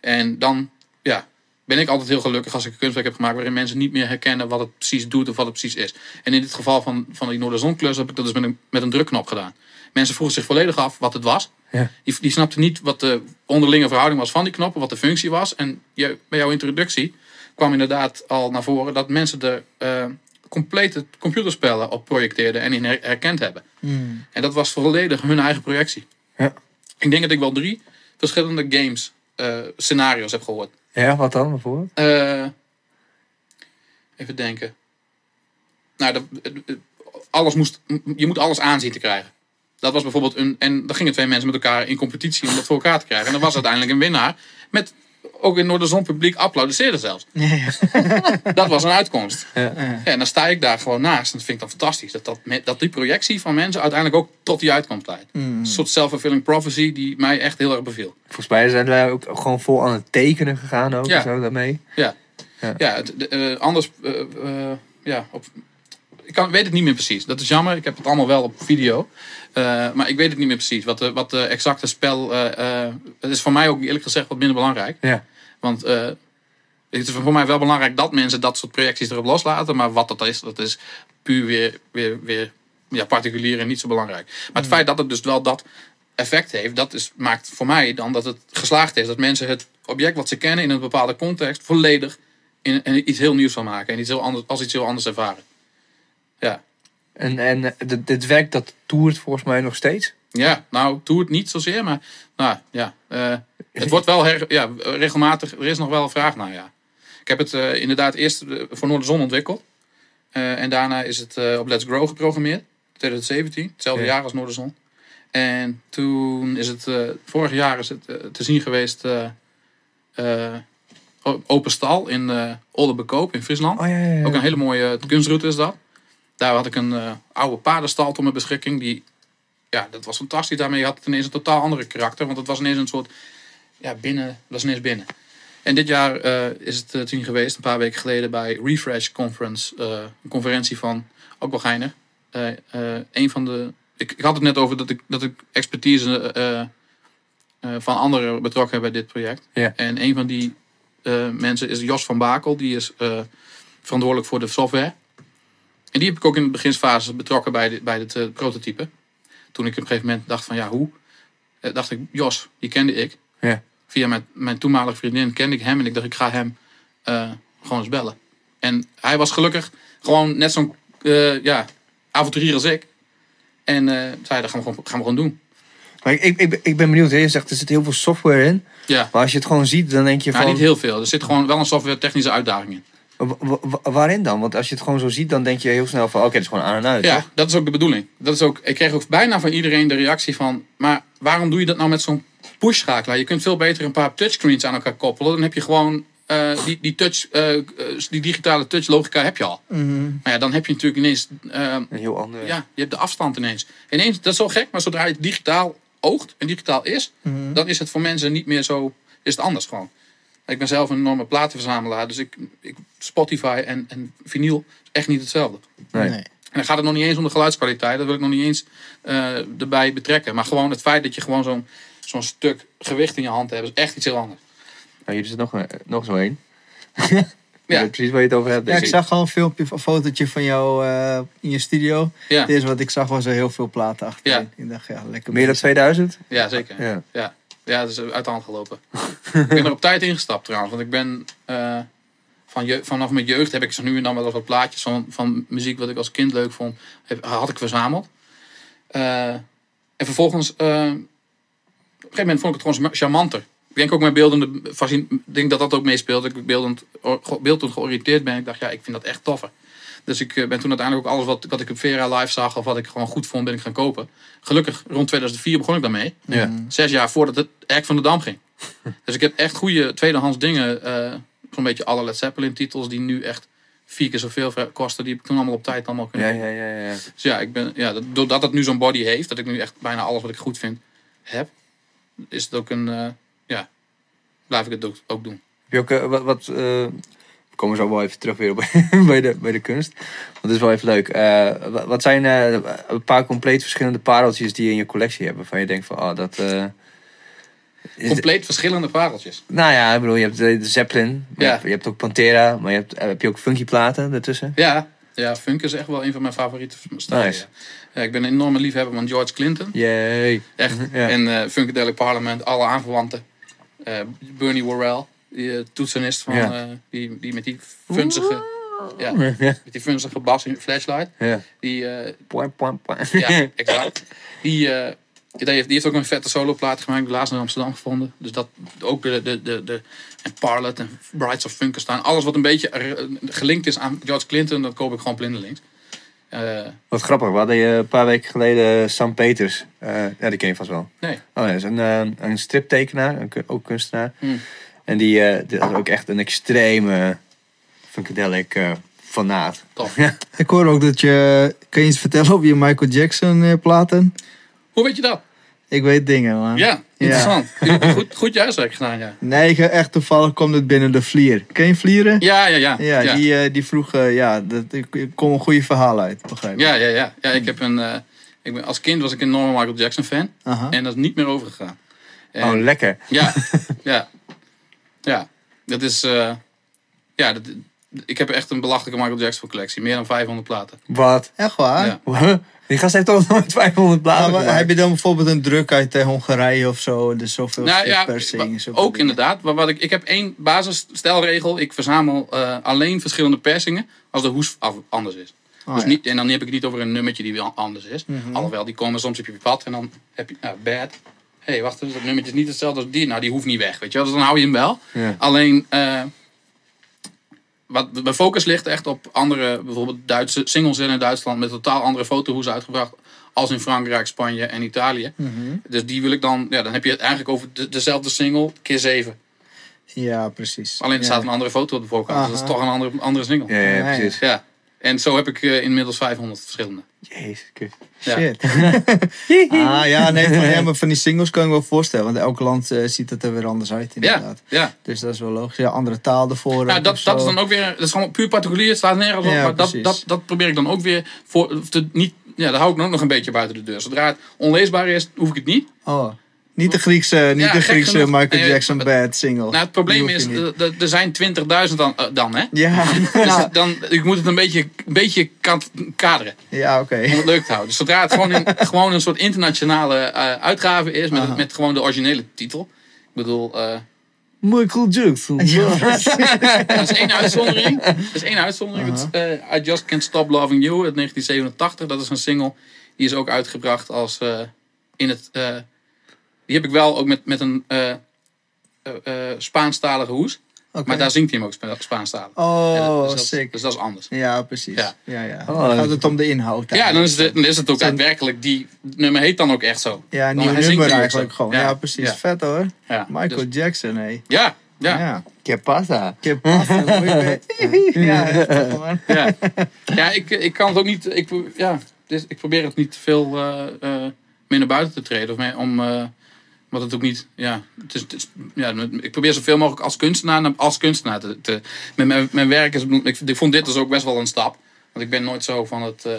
En dan ja, ben ik altijd heel gelukkig als ik een kunstwerk heb gemaakt waarin mensen niet meer herkennen wat het precies doet of wat het precies is. En in dit geval van, van die Noorderzonklus heb ik dat dus met een, met een drukknop gedaan. Mensen vroegen zich volledig af wat het was. Ja. Die, die snapten niet wat de onderlinge verhouding was van die knoppen, wat de functie was. En je, bij jouw introductie kwam inderdaad al naar voren dat mensen er eh, complete computerspellen op projecteerden en in her- herkend hebben. Mm. En dat was volledig hun eigen projectie. Ja. Ik denk dat ik wel drie verschillende games eh, scenario's heb gehoord. Ja, wat dan bijvoorbeeld? Eh, even denken. Nou, alles moest, je moet alles aanzien te krijgen. Dat was bijvoorbeeld een. En dan gingen twee mensen met elkaar in competitie om dat voor elkaar te krijgen. En dan was uiteindelijk een winnaar. Met ook in Noorderzon publiek applaudisseerde zelfs. Ja, ja. Dat was een uitkomst. Ja. En dan sta ik daar gewoon naast. En dat vind ik dan fantastisch. Dat, dat, dat die projectie van mensen uiteindelijk ook tot die uitkomst leidt. Mm. Een soort self-fulfilling prophecy die mij echt heel erg beviel. Volgens mij zijn wij ook gewoon vol aan het tekenen gegaan ook. Zo, daarmee. Ja, Ja. ja het, de- eh, anders. eh, eh, ja, op, ik kan, weet het niet meer precies. Dat is jammer. Ik heb het allemaal wel op video. Eh, maar ik weet het niet meer precies. Wat de, wat de exacte spel. eh, eh, het is voor mij ook eerlijk gezegd wat minder belangrijk. Ja. Want het is voor mij wel belangrijk dat mensen dat soort projecties erop loslaten. Maar wat dat is, dat is puur weer, weer, weer ja, particulier en niet zo belangrijk. Maar het feit dat het dus wel dat effect heeft, dat is, maakt voor mij dan dat het geslaagd is. Dat mensen het object wat ze kennen in een bepaalde context volledig in, in iets heel nieuws van maken. En iets heel anders, als iets heel anders ervaren. Ja. En, en eh, dit, dit werk dat toert volgens mij nog steeds. Ja, nou, doe het niet zozeer, maar nou, ja, eh, het wordt wel her- ja, regelmatig, er is nog wel vraag naar, ja. Ik heb het eh, inderdaad eerst voor Noorderzon ontwikkeld. En daarna is het op Let's Grow geprogrammeerd, 2017, hetzelfde Ja. jaar als Noorderzon. En toen is het, vorig jaar is het te zien geweest, Open Stal in eh Oldenbekoop in Friesland. Oh ja, ja, ja. Ook een hele mooie kunstroute is dat. Daar had ik een eh, oude paardenstal tot mijn beschikking. Die ja, dat was fantastisch. Daarmee had het ineens een totaal andere karakter. Want het was ineens een soort, ja, binnen, dat was ineens binnen. En dit jaar eh, is het uh, toen geweest, een paar weken geleden, bij Refresh Conference. eh, een conferentie van, ook wel geinig. Eh, eh, een van de, ik, ik had het net over dat ik, dat ik expertise eh, eh, van anderen betrokken heb bij dit project. En een van die eh, mensen is Jos van Bakel. Die is eh, verantwoordelijk voor de software. En die heb ik ook in de beginsfase betrokken bij, dit, bij het eh, prototype. Toen ik op een gegeven moment dacht van ja, hoe? Eh, dacht ik, Jos, die kende ik. Ja. Via mijn, mijn toenmalige vriendin kende ik hem. En ik dacht, ik ga hem eh, gewoon eens bellen. En hij was gelukkig gewoon net zo'n ja, avonturier als ik. En zei, dat gaan we, gewoon, gaan we gewoon doen. Maar ik, ik, ik ben- benieuwd. Je zegt er zit heel veel software in. Ja, Maar als je het gewoon ziet, dan denk je nou, van... niet heel veel. Er zit gewoon wel een software technische uitdaging in. Wa- wa- wa- waarin dan? Want als je het gewoon zo ziet, dan denk je heel snel van... Oké, het is gewoon aan en uit, Ja, toch? dat is ook de bedoeling. Dat is ook, ik kreeg ook bijna van iedereen de reactie van... Maar waarom doe je dat nou met zo'n push-schakelaar? Je kunt veel beter een paar touchscreens aan elkaar koppelen. Dan heb je gewoon... eh, die, die, touch, eh, eh, die digitale touchlogica heb je al. Maar ja, dan heb je natuurlijk ineens... eh, Een heel ander... ja, je hebt de afstand ineens. Ineens, dat is zo gek, maar zodra je digitaal oogt en digitaal is... dan is het voor mensen niet meer zo... is het anders gewoon. Ik ben zelf een enorme platenverzamelaar. Dus ik, ik, Spotify en, en vinyl is echt niet hetzelfde. Nee. Nee. En dan gaat het nog niet eens om de geluidskwaliteit. Dat wil ik nog niet eens eh, erbij betrekken. Maar gewoon het feit dat je gewoon zo'n zo'n stuk gewicht in je hand hebt... is echt iets heel anders. Nou, hier is er nog, een- nog zo één. Ja. Precies waar je het over hebt. Ja, denk ik zag gewoon een filmpje, een fotootje van jou eh, in je studio. Ja, Het eerste wat ik zag was er heel veel platen achterin. Ja. Ik dacht, ja, lekker Meer dan bezig. 2000? ja zeker. Ja. Ja, ja dat is uit de hand gelopen. ik ben er op tijd ingestapt trouwens. Want ik ben eh, van je, vanaf mijn jeugd heb ik zo nu en dan wel wat plaatjes van, van muziek wat ik als kind leuk vond. Heb, had ik verzameld. Eh, en vervolgens, eh, op een gegeven moment vond ik het gewoon charmanter. Ik denk ook mijn beeldende Ik denk dat dat ook meespeelt. Dat ik beeldend, beeldend georiënteerd ben. Ik dacht, ja, ik vind dat echt toffer. Dus ik eh, ben toen uiteindelijk ook alles wat, wat ik op Vera live zag of wat ik gewoon goed vond, ben ik gaan kopen. Gelukkig, rond 2004 begon ik daarmee. Ja. Zes jaar voordat het Erk van de Dam ging. dus ik heb echt goede tweedehands dingen. eh Zo'n beetje alle Led Zeppelin titels die nu echt vier keer zoveel ver- kosten. Die heb ik toen allemaal op tijd allemaal kunnen Ja, ja, ja, ja. Dus ja, ik ben, ja, dat- doordat het nu zo'n body heeft, dat ik nu echt bijna alles wat ik goed vind heb, is het ook een, eh, ja, blijf ik het ook, ook doen. Heb je ook wat... wat eh, we komen zo wel even terug weer op, bij, de, bij de kunst. Want dat is wel even leuk. Eh, wa- wat zijn eh, een paar compleet verschillende pareltjes die je in je collectie hebt? Waarvan je denkt van, oh, dat... eh, Compleet verschillende pareltjes. nou ja, ik bedoel, je hebt de, Zeppelin. Je, hebt, je hebt ook Pantera. Maar je hebt, heb je ook funky platen ertussen? Ja, ja, funk is echt wel een van mijn favoriete stijlen. Nice. Ja. Ja, ik ben een enorme liefhebber van George Clinton. Yay. Echt. Ja. En Funkadelic Parliament, alle aanverwanten. Bernie Worrell, die eh, toetsenist van, Ja. eh, die, die met die funzige, ja, Ja. met die funzige bas in Flashlight. Ja. Die, eh, Poing, poing, poing. ja, exact. Die, eh, die, heeft, die heeft ook een vette soloplaat gemaakt. Laatst in Amsterdam gevonden. Dus dat ook de, de, de, de en Parlet en Brides of Funkenstein. Alles wat een beetje eh, gelinkt is aan George Clinton, dat koop ik gewoon blindelings. Eh Wat grappig, we hadden je een paar weken geleden Sam Peters. Eh, ja, die ken je vast wel. nee. Oh, dat is een, eh, een striptekenaar, ook kunstenaar. Hmm. En die, eh die is ook echt een extreme funkadelic eh fanaat. Tof. Ik hoor ook dat je... Kan je iets vertellen over je Michael Jackson eh, platen? Hoe weet je dat? Ik weet dingen, man. Ja, interessant. Goed, goed je huiswerk gedaan, ja. Nee, ik- echt toevallig komt het binnen de Vlier. Ken je Vlieren? Ja, ja, ja. Ja, ja. Die, eh, die vroeg... ja, dat, er komt een goede verhaal uit, begrijp ik. Ja, ja, ja. ja ik heb een, eh, ik ben, als kind was ik een enorme Michael Jackson fan. Aha. En dat is niet meer overgegaan. En, Oh, lekker. ja, ja. Ja, dat is... eh, ja, dat, ik heb echt een belachelijke Michael Jackson collectie. Meer dan 500 platen. Wat? Echt waar? Ja. Die gast heeft toch nooit 500 Maar, bladen maar heb je dan bijvoorbeeld een druk uit eh, Hongarije of zo? Dus zoveel Nou ja, persing. wa- zoveel ook dingen. inderdaad. Maar wat ik, ik heb één basisstelregel. Ik verzamel eh, alleen verschillende persingen als de hoes af, anders is. Oh, dus ja. niet, en dan heb ik het niet over een nummertje die wel anders is. Mhm. Alhoewel, die komen soms op je pad en dan heb je nou, bad. Hé, hey, wacht eens, dat nummertje is niet hetzelfde als die. Nou, die hoeft niet weg, weet je wel. Dus dan hou je hem wel. Ja. Alleen, eh, wat, mijn focus ligt echt op andere, bijvoorbeeld Duitse singles in Duitsland met totaal andere fotohoes uitgebracht. Als in Frankrijk, Spanje en Italië. Mhm. Dus die wil ik dan, ja, dan heb je het eigenlijk over de- dezelfde single keer zeven. Ja, precies. Alleen er Ja. staat een andere foto op de voorkant. Dus dat is toch een andere, andere single. Ja, ja, Ja, ja. precies. Ja. En zo heb ik eh, inmiddels 500 verschillende. Jezus, kut. Ja. Shit. ah ja, nee, van, ja, maar van die singles kan ik me wel voorstellen. Want elk land eh, ziet het er weer anders uit Ja, inderdaad. ja. Dus dat is wel logisch. Ja, andere taal ervoor. Ja, ook dat, dat is dan ook weer, dat is gewoon puur particulier, het slaat nergens op. Ja, maar dat, dat, dat probeer ik dan ook weer voor, te, niet, ja, daar hou ik ook nog een beetje buiten de deur. Zodra het onleesbaar is, hoef ik het niet. Oh, niet de Griekse, niet Ja, de Griekse genoeg. Michael Jackson het- bad single. Nou, het probleem is, eh, er- zijn 20.000 dan, eh, dan, hè. Ja, Dus dan, ik moet het een beetje, een beetje kaderen ja oké. om het leuk te houden. Dus zodra het gewoon een, gewoon een soort internationale eh, uitgave is, met, Aha. met gewoon de originele titel. Ik bedoel, eh, Michael Jackson. dat is één uitzondering. Dat is één uitzondering. Het, eh, I Just Can't Stop Loving You uit 1987. Dat is een single. Die is ook uitgebracht als eh, in het... die heb ik wel ook met, met een eh eh, eh, Spaanstalige hoes. Maar daar zingt hij hem ook Spa- Spaanstalig. Oh, Ja, dus, dat, sick. dus dat is anders. Ja, precies. Ja. Ja. Ja, Oh, dan gaat het om de inhoud. Ja, dan is, het, dan is het ook Zijn- daadwerkelijk... Die het nummer heet dan ook echt zo. Ja, een nieuw nummer eigenlijk gewoon. Ja. Ja, precies. Ja. Vet hoor. Ja, Michael dus- Jackson, hé. ja, ja. Ja. Que pasa? Ik heb Ja. Ja, ja ik, ik kan het ook niet. Ik, ja, dus ik probeer het niet te veel eh, eh, meer naar buiten te treden. Of mee, om, eh, wat het ook niet. Ja, het is, het is- ja, ik probeer zoveel mogelijk als kunstenaar, naar- als kunstenaar te. te met mijn, mijn werk is. Ik, ik vond dit dus ook best wel een stap. Want ik ben nooit zo van het. eh,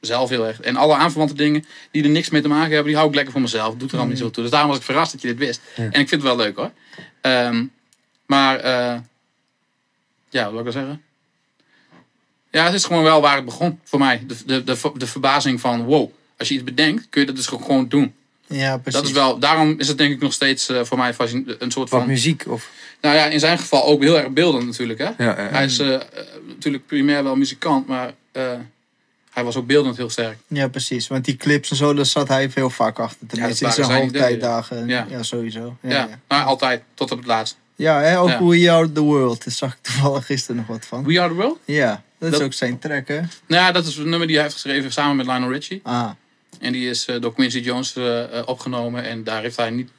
zelf heel erg. En alle aanverwante dingen die er niks mee te maken hebben, die hou ik lekker voor mezelf. Doet er allemaal niet zo toe. Dus daarom was ik verrast dat je dit wist. En ik vind het wel leuk hoor. Ehm, maar, eh, ja, wat wil ik wel zeggen? Ja, het is gewoon wel waar het begon voor mij. De, de, de, de verbazing van, wow, als je iets bedenkt, kun je dat dus gewoon doen. Ja, precies. Dat is wel, daarom is het denk ik nog steeds eh, voor mij een soort Wat van... muziek? Of... Nou ja, in zijn geval ook heel erg beeldend natuurlijk. Hè? Ja, ja, ja. Hij is eh, natuurlijk primair wel muzikant, maar eh, hij was ook beeldend heel sterk. Ja, precies. Want die clips en zo, daar zat hij veel vaak achter. Tenminste, in zijn hoogtijdagen. Ja. Ja. sowieso. Ja, Ja, ja. Nou, altijd, tot op het laatst. ja hè, ook Ja. We Are The World. Daar zag ik toevallig gisteren nog wat van. We Are The World? Ja, dat is ook zijn track, hè? Nou ja, dat is een nummer die hij heeft geschreven samen met Lionel Richie. Ah, En die is eh, door Quincy Jones eh, eh, opgenomen. En daar heeft hij niet,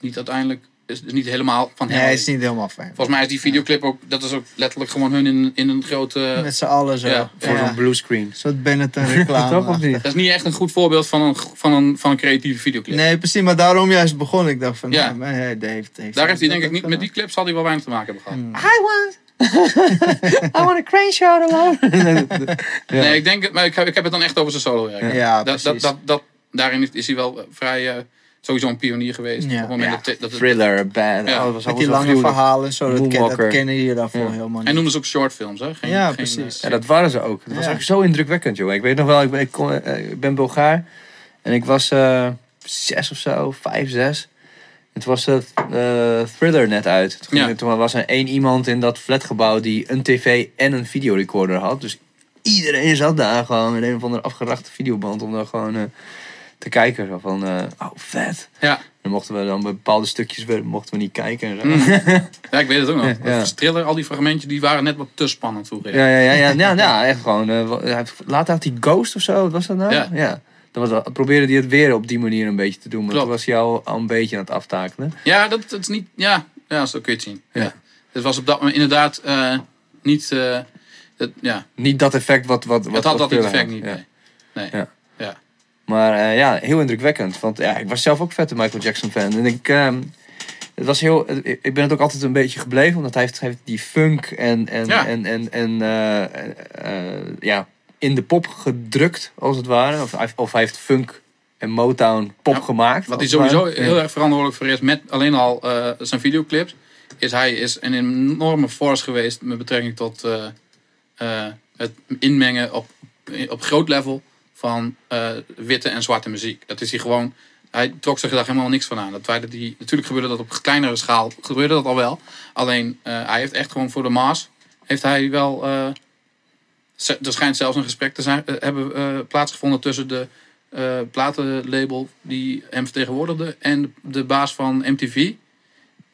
niet uiteindelijk, is, is niet helemaal van hem. nee, is niet helemaal fijn. Volgens mij is die videoclip ook, dat is ook letterlijk gewoon hun in, in een grote... Met z'n allen zo. Ja, Ja, Voor zo'n bluescreen. Een soort Benetton reclame. Dat is niet echt een goed voorbeeld van een, van een, van een creatieve videoclip. Nee, precies. Maar daarom juist begon ik. dacht van, Ja. hij heeft, heeft Daar heeft hij denk ik niet, met die clip zal hij wel weinig te maken hebben gehad. Hmm. I want... I want a crane shot alone. Ja. Nee, ik denk, het- maar ik heb, ik heb het dan echt over zijn solo werk. gedaan. Ja, dat, dat, precies. dat, dat, daarin is, hij wel eh, vrij, eh, sowieso een pionier geweest. Ja. Op het moment Ja, dat, dat het, Thriller, bad. Ja. Oh, dat was Met allemaal die lange gruwelijk. verhalen en zo, dat, ken, dat kennen jullie daarvoor Ja. helemaal niet. noemde ze ook shortfilms, hè? Geen, Ja, geen, precies. Ja, dat waren ze ook. Het was ook zo indrukwekkend, joh. Ik weet nog wel, ik ben, ik, kon- eh, ik ben Bulgaar. En ik was eh, zes of zo, vijf, zes. Het was eh eh, Thriller net uit. Toen, Ja. toen was er één iemand in dat flatgebouw die een tv en een videorecorder had. Dus iedereen zat daar gewoon met een of andere afgerachte videoband om daar gewoon eh, te kijken. Zo van, eh, oh vet. Ja. Dan mochten we dan bepaalde stukjes we- mochten we niet kijken en zo. Mm. ja, ik weet het ook nog. Ja, Thriller, al die fragmentjes, die waren net wat te spannend vroeger. Ja, ja, ja, ja, ja, ja echt gewoon. later had hij Ghost of zo, wat was dat nou? Ja. Dan was, dat- probeerde hij het weer op die manier een beetje te doen, maar Klopt. toen was hij al, al een beetje aan het aftakelen. Ja, dat, dat is niet. Ja, ja, zo kun je het zien. Ja. Ja. Het was op dat moment inderdaad eh, niet. eh, het, ja, Niet dat effect wat. wat, wat het had dat effect had. niet. Ja. Nee. nee. Ja. Ja. Maar eh, ja, heel indrukwekkend. Want ja, ik was zelf ook vette Michael Jackson fan. En ik, ehm, het was heel, ik ben het ook altijd een beetje gebleven, omdat hij heeft, heeft die funk en, en, en, en, en ja, in de pop gedrukt, als het ware. Of, hij- of hij heeft funk en Motown pop Ja, gemaakt. Wat hij sowieso heel erg verantwoordelijk voor is met alleen al eh, zijn videoclips. Is hij is een enorme force geweest met betrekking tot eh, eh, het inmengen op, op groot level van witte en zwarte muziek. Dat is hij gewoon. Hij trok zich daar helemaal niks van aan. Dat feit dat hij, natuurlijk gebeurde dat op kleinere schaal, gebeurde dat al wel. Alleen hij heeft echt gewoon voor de maas, heeft hij wel. Er schijnt zelfs een gesprek te zijn, eh, hebben eh, plaatsgevonden tussen de eh, platenlabel die hem vertegenwoordigde en de baas van MTV.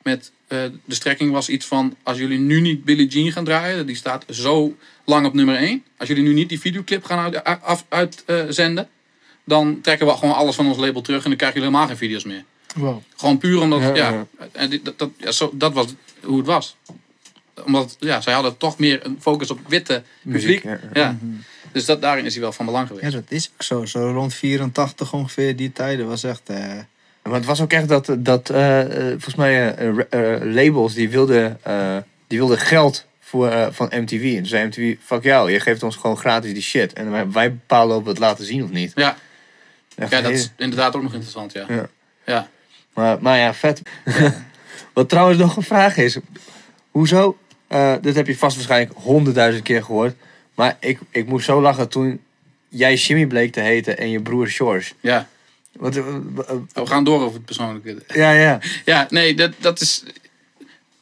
Met eh, de strekking was iets van: als jullie nu niet Billie Jean gaan draaien, die staat zo lang op nummer 1. Als jullie nu niet die videoclip gaan uit- uitzenden, dan trekken we gewoon alles van ons label terug en dan krijgen jullie helemaal geen video's meer. Wow. Gewoon puur omdat, Ja, dat, dat, ja, zo, dat was hoe het was. Omdat ja, zij hadden toch meer een focus op witte Muziek, publiek. ja. Ja. Dus dat, daarin is hij wel van belang geweest. Ja, dat is ook zo. Zo rond 84 ongeveer, die tijden was echt... eh, Maar het was ook echt dat, dat eh, eh, volgens mij labels die wilden, eh, die wilden geld voor, van MTV. En toen zei MTV, fuck jou, je geeft ons gewoon gratis die shit. En wij, wij bepalen of we het laten zien of niet. Ja, Echt ja, dat is inderdaad ook nog interessant. Ja. Ja. Ja. Maar, maar ja, vet. Wat trouwens nog een vraag is. Hoezo? Eh, dit heb je vast waarschijnlijk honderdduizend keer gehoord. Maar ik, ik moest zo lachen toen jij Jimmy bleek te heten en je broer George. ja. Wat, eh, eh, We gaan door over het persoonlijke. ja, ja. Ja, nee, dat, dat is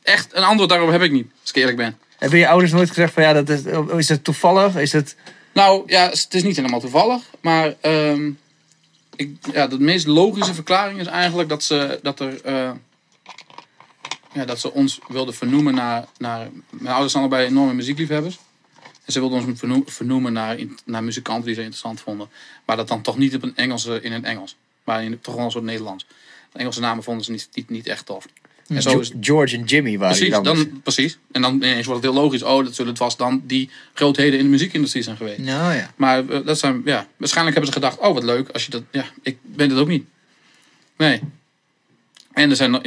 echt een antwoord daarop heb ik niet, als ik eerlijk ben. Hebben je ouders nooit gezegd van ja, dat is, oh, is het toevallig? Is het... Nou, ja, het is niet helemaal toevallig, maar ehm, ik, ja, de meest logische verklaring is eigenlijk dat ze, dat er, eh, ja, dat ze ons wilden vernoemen naar, naar... Mijn ouders zijn allebei enorme muziekliefhebbers. En ze wilden ons vernoe- vernoemen naar, naar muzikanten die ze interessant vonden. Maar dat dan toch niet op een Engelse, in het Engels, maar in, toch wel een soort Nederlands. De Engelse namen vonden ze niet, niet, niet echt tof. En zo is, George en Jimmy waren Precies, dan. dan, precies. En dan ineens wordt het heel logisch. Oh, dat zullen het vast dan die grootheden in de muziekindustrie zijn geweest. nou ja. Maar eh, dat zijn, ja, waarschijnlijk hebben ze gedacht, oh wat leuk, als je dat, ja, ik ben het ook niet. Nee. En er zijn, nog-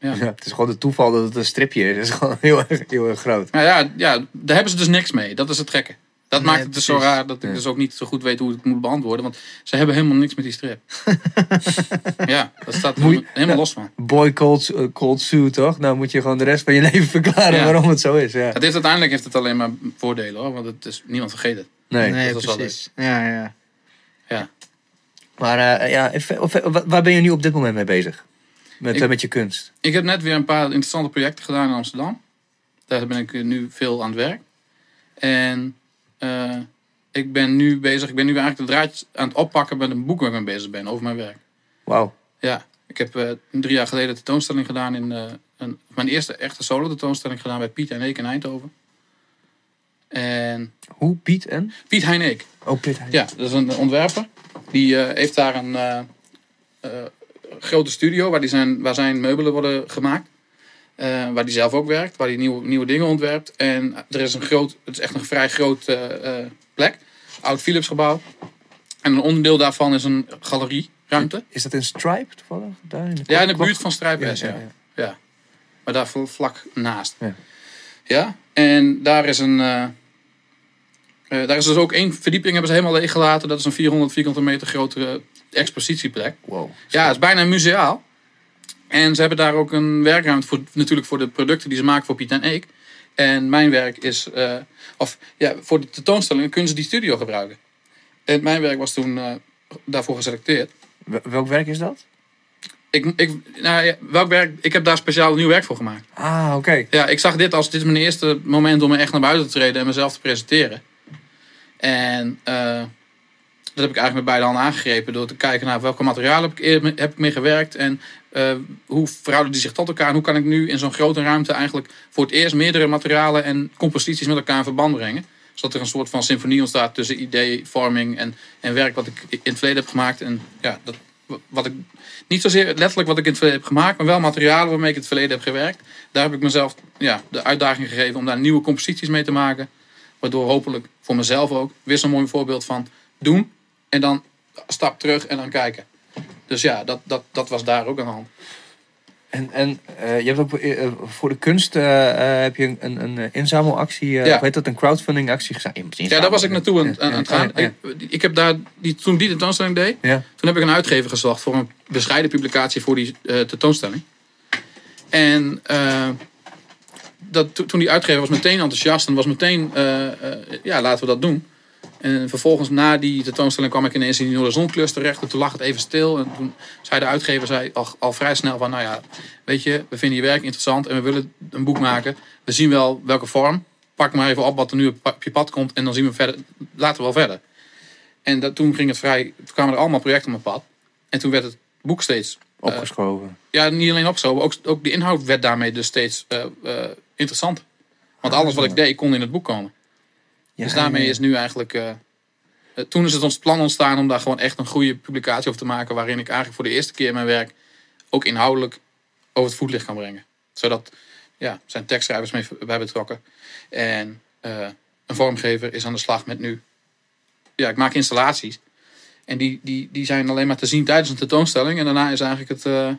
ja, Ja, het is gewoon het toeval dat het een stripje is. Het is gewoon heel erg, heel erg groot. nou ja, ja, daar hebben ze dus niks mee. Dat is het gekke. Dat Nee, maakt het dus zo precies. raar dat ik Ja. dus ook niet zo goed weet hoe ik het moet beantwoorden. Want ze hebben helemaal niks met die strip. ja, dat staat er Moet helemaal, los van. Boy Cold, eh, Cold Sue, toch? Nou moet je gewoon de rest van je leven verklaren Ja. waarom het zo is. Ja. Het heeft, uiteindelijk heeft het alleen maar voordelen hoor. Want het is, niemand vergeet het. Nee. Nee, dat is wel precies. Ja, ja. Ja. Maar eh, ja, wa- waar ben je nu op dit moment mee bezig? Met, Ik- eh, met je kunst? Ik heb net weer een paar interessante projecten gedaan in Amsterdam. Daar ben ik nu veel aan het werk. En eh, ik ben nu bezig, ik ben nu eigenlijk de draadjes aan het oppakken met een boek waar ik mee bezig ben over mijn werk. Wauw. Ja, ik heb eh, drie jaar geleden een tentoonstelling gedaan in eh, een, mijn eerste echte solo tentoonstelling gedaan bij Piet en Eek in Eindhoven. En Hoe? Piet en? Piet Heineek, Oh, Piet. ja, dat is een ontwerper. Die eh, heeft daar een eh, eh, grote studio waar, die zijn, waar zijn meubelen worden gemaakt. Eh, waar hij zelf ook werkt, waar hij nieuwe, nieuwe dingen ontwerpt. En er is een groot, het is echt een vrij groot eh, eh, plek. Oud Philips gebouw. En een onderdeel daarvan is een galerieruimte. Is dat in Stripe toevallig? Daar in de Ja, in de buurt van Strijpes, Ja, ja, ja. Maar daar vl- vlak naast. Ja. Ja, en daar is een... daar is dus ook één verdieping hebben ze helemaal leeggelaten. Dat is een 400 vierkante meter grote expositieplek. Wow. Ja, het is bijna museaal. En ze hebben daar ook een werkruimte voor, natuurlijk voor de producten die ze maken voor Piet en Eek. En mijn werk is, eh, of ja, voor de tentoonstellingen kunnen ze die studio gebruiken. En mijn werk was toen eh, daarvoor geselecteerd. Wel- Welk werk is dat? Ik, ik, nou, ja, welk werk? Ik heb daar speciaal nieuw werk voor gemaakt. Ah, oké. Ja, ik zag dit als dit is mijn eerste moment om me echt naar buiten te treden en mezelf te presenteren. En eh, dat heb ik eigenlijk met beide handen aangegrepen door te kijken naar welke materialen heb ik, heb ik mee gewerkt en eh, hoe verhouden die zich tot elkaar en hoe kan ik nu in zo'n grote ruimte eigenlijk voor het eerst meerdere materialen en composities met elkaar in verband brengen. Zodat er een soort van symfonie ontstaat tussen idee, vorming en, en werk wat ik in het verleden heb gemaakt. En ja, dat, wat ik, niet zozeer letterlijk wat ik in het verleden heb gemaakt, maar wel materialen waarmee ik in het verleden heb gewerkt. Daar heb ik mezelf ja, de uitdaging gegeven om daar nieuwe composities mee te maken. Waardoor hopelijk voor mezelf ook weer zo'n mooi voorbeeld van doen en dan stap terug en dan kijken. Dus ja, dat, dat, dat was daar ook aan de hand. En, en eh, je hebt ook eh, eh, voor de kunst heb je een, een, een inzamelactie, Ja. hoe heet dat, een crowdfunding actie? Ja, daar was ik naartoe aan, aan, aan het gaan. Ja, ja. Ik, ik heb daar, die, toen die tentoonstelling deed, toen heb ik een uitgever gezocht voor een bescheiden publicatie voor die tentoonstelling. En dat, to- toen die uitgever was meteen enthousiast en was meteen, ja, laten we dat doen. En vervolgens na die tentoonstelling kwam ik ineens in die Noorderzonclus terecht. En toen lag het even stil. En toen zei de uitgever zei al, al vrij snel van... Nou ja, weet je, we vinden je werk interessant en we willen een boek maken. We zien wel welke vorm. Pak maar even op wat er nu op je pad komt. En dan zien we verder. Laten we wel verder. En dat, toen ging het vrij... Toen kwamen er allemaal projecten op mijn pad. En toen werd het boek steeds... eh, Opgeschoven. ja, niet alleen opgeschoven. Ook, ook de inhoud werd daarmee dus steeds eh eh interessanter. Want alles wat ik deed kon in het boek komen. Ja, Dus daarmee is nu eigenlijk. eh, eh, toen is het ons plan ontstaan om daar gewoon echt een goede publicatie over te maken. Waarin ik eigenlijk voor de eerste keer mijn werk ook inhoudelijk over het voetlicht kan brengen. Zodat ja, zijn tekstschrijvers mee bij betrokken. En eh, een vormgever is aan de slag met nu. Ja, ik maak installaties. En die, die, die zijn alleen maar te zien tijdens een tentoonstelling. En daarna is eigenlijk het.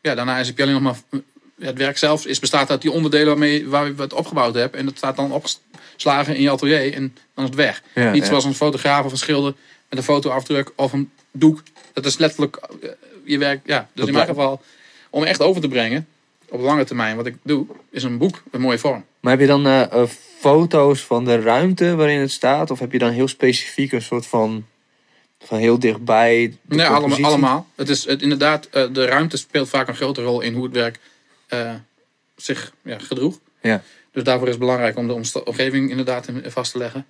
ja, daarna is het alleen nog maar. Het werk zelf is, bestaat uit die onderdelen waarmee waar we het opgebouwd hebben. En dat staat dan opgeslagen in je atelier en dan is het weg. Ja, Niet ja. zoals een fotograaf of een schilder met een fotoafdruk of een doek. Dat is letterlijk eh, je werk. Ja, dus in mijn geval, om echt over te brengen op lange termijn, wat ik doe, is een boek, een mooie vorm. Maar heb je dan eh, eh, foto's van de ruimte waarin het staat? Of heb je dan heel specifiek een soort van, van heel dichtbij Nee, allemaal, allemaal. Het is het, inderdaad, de ruimte speelt vaak een grote rol in hoe het werk eh, zich ja, gedroeg. Ja. Dus daarvoor is het belangrijk om de omgeving inderdaad in- vast te leggen.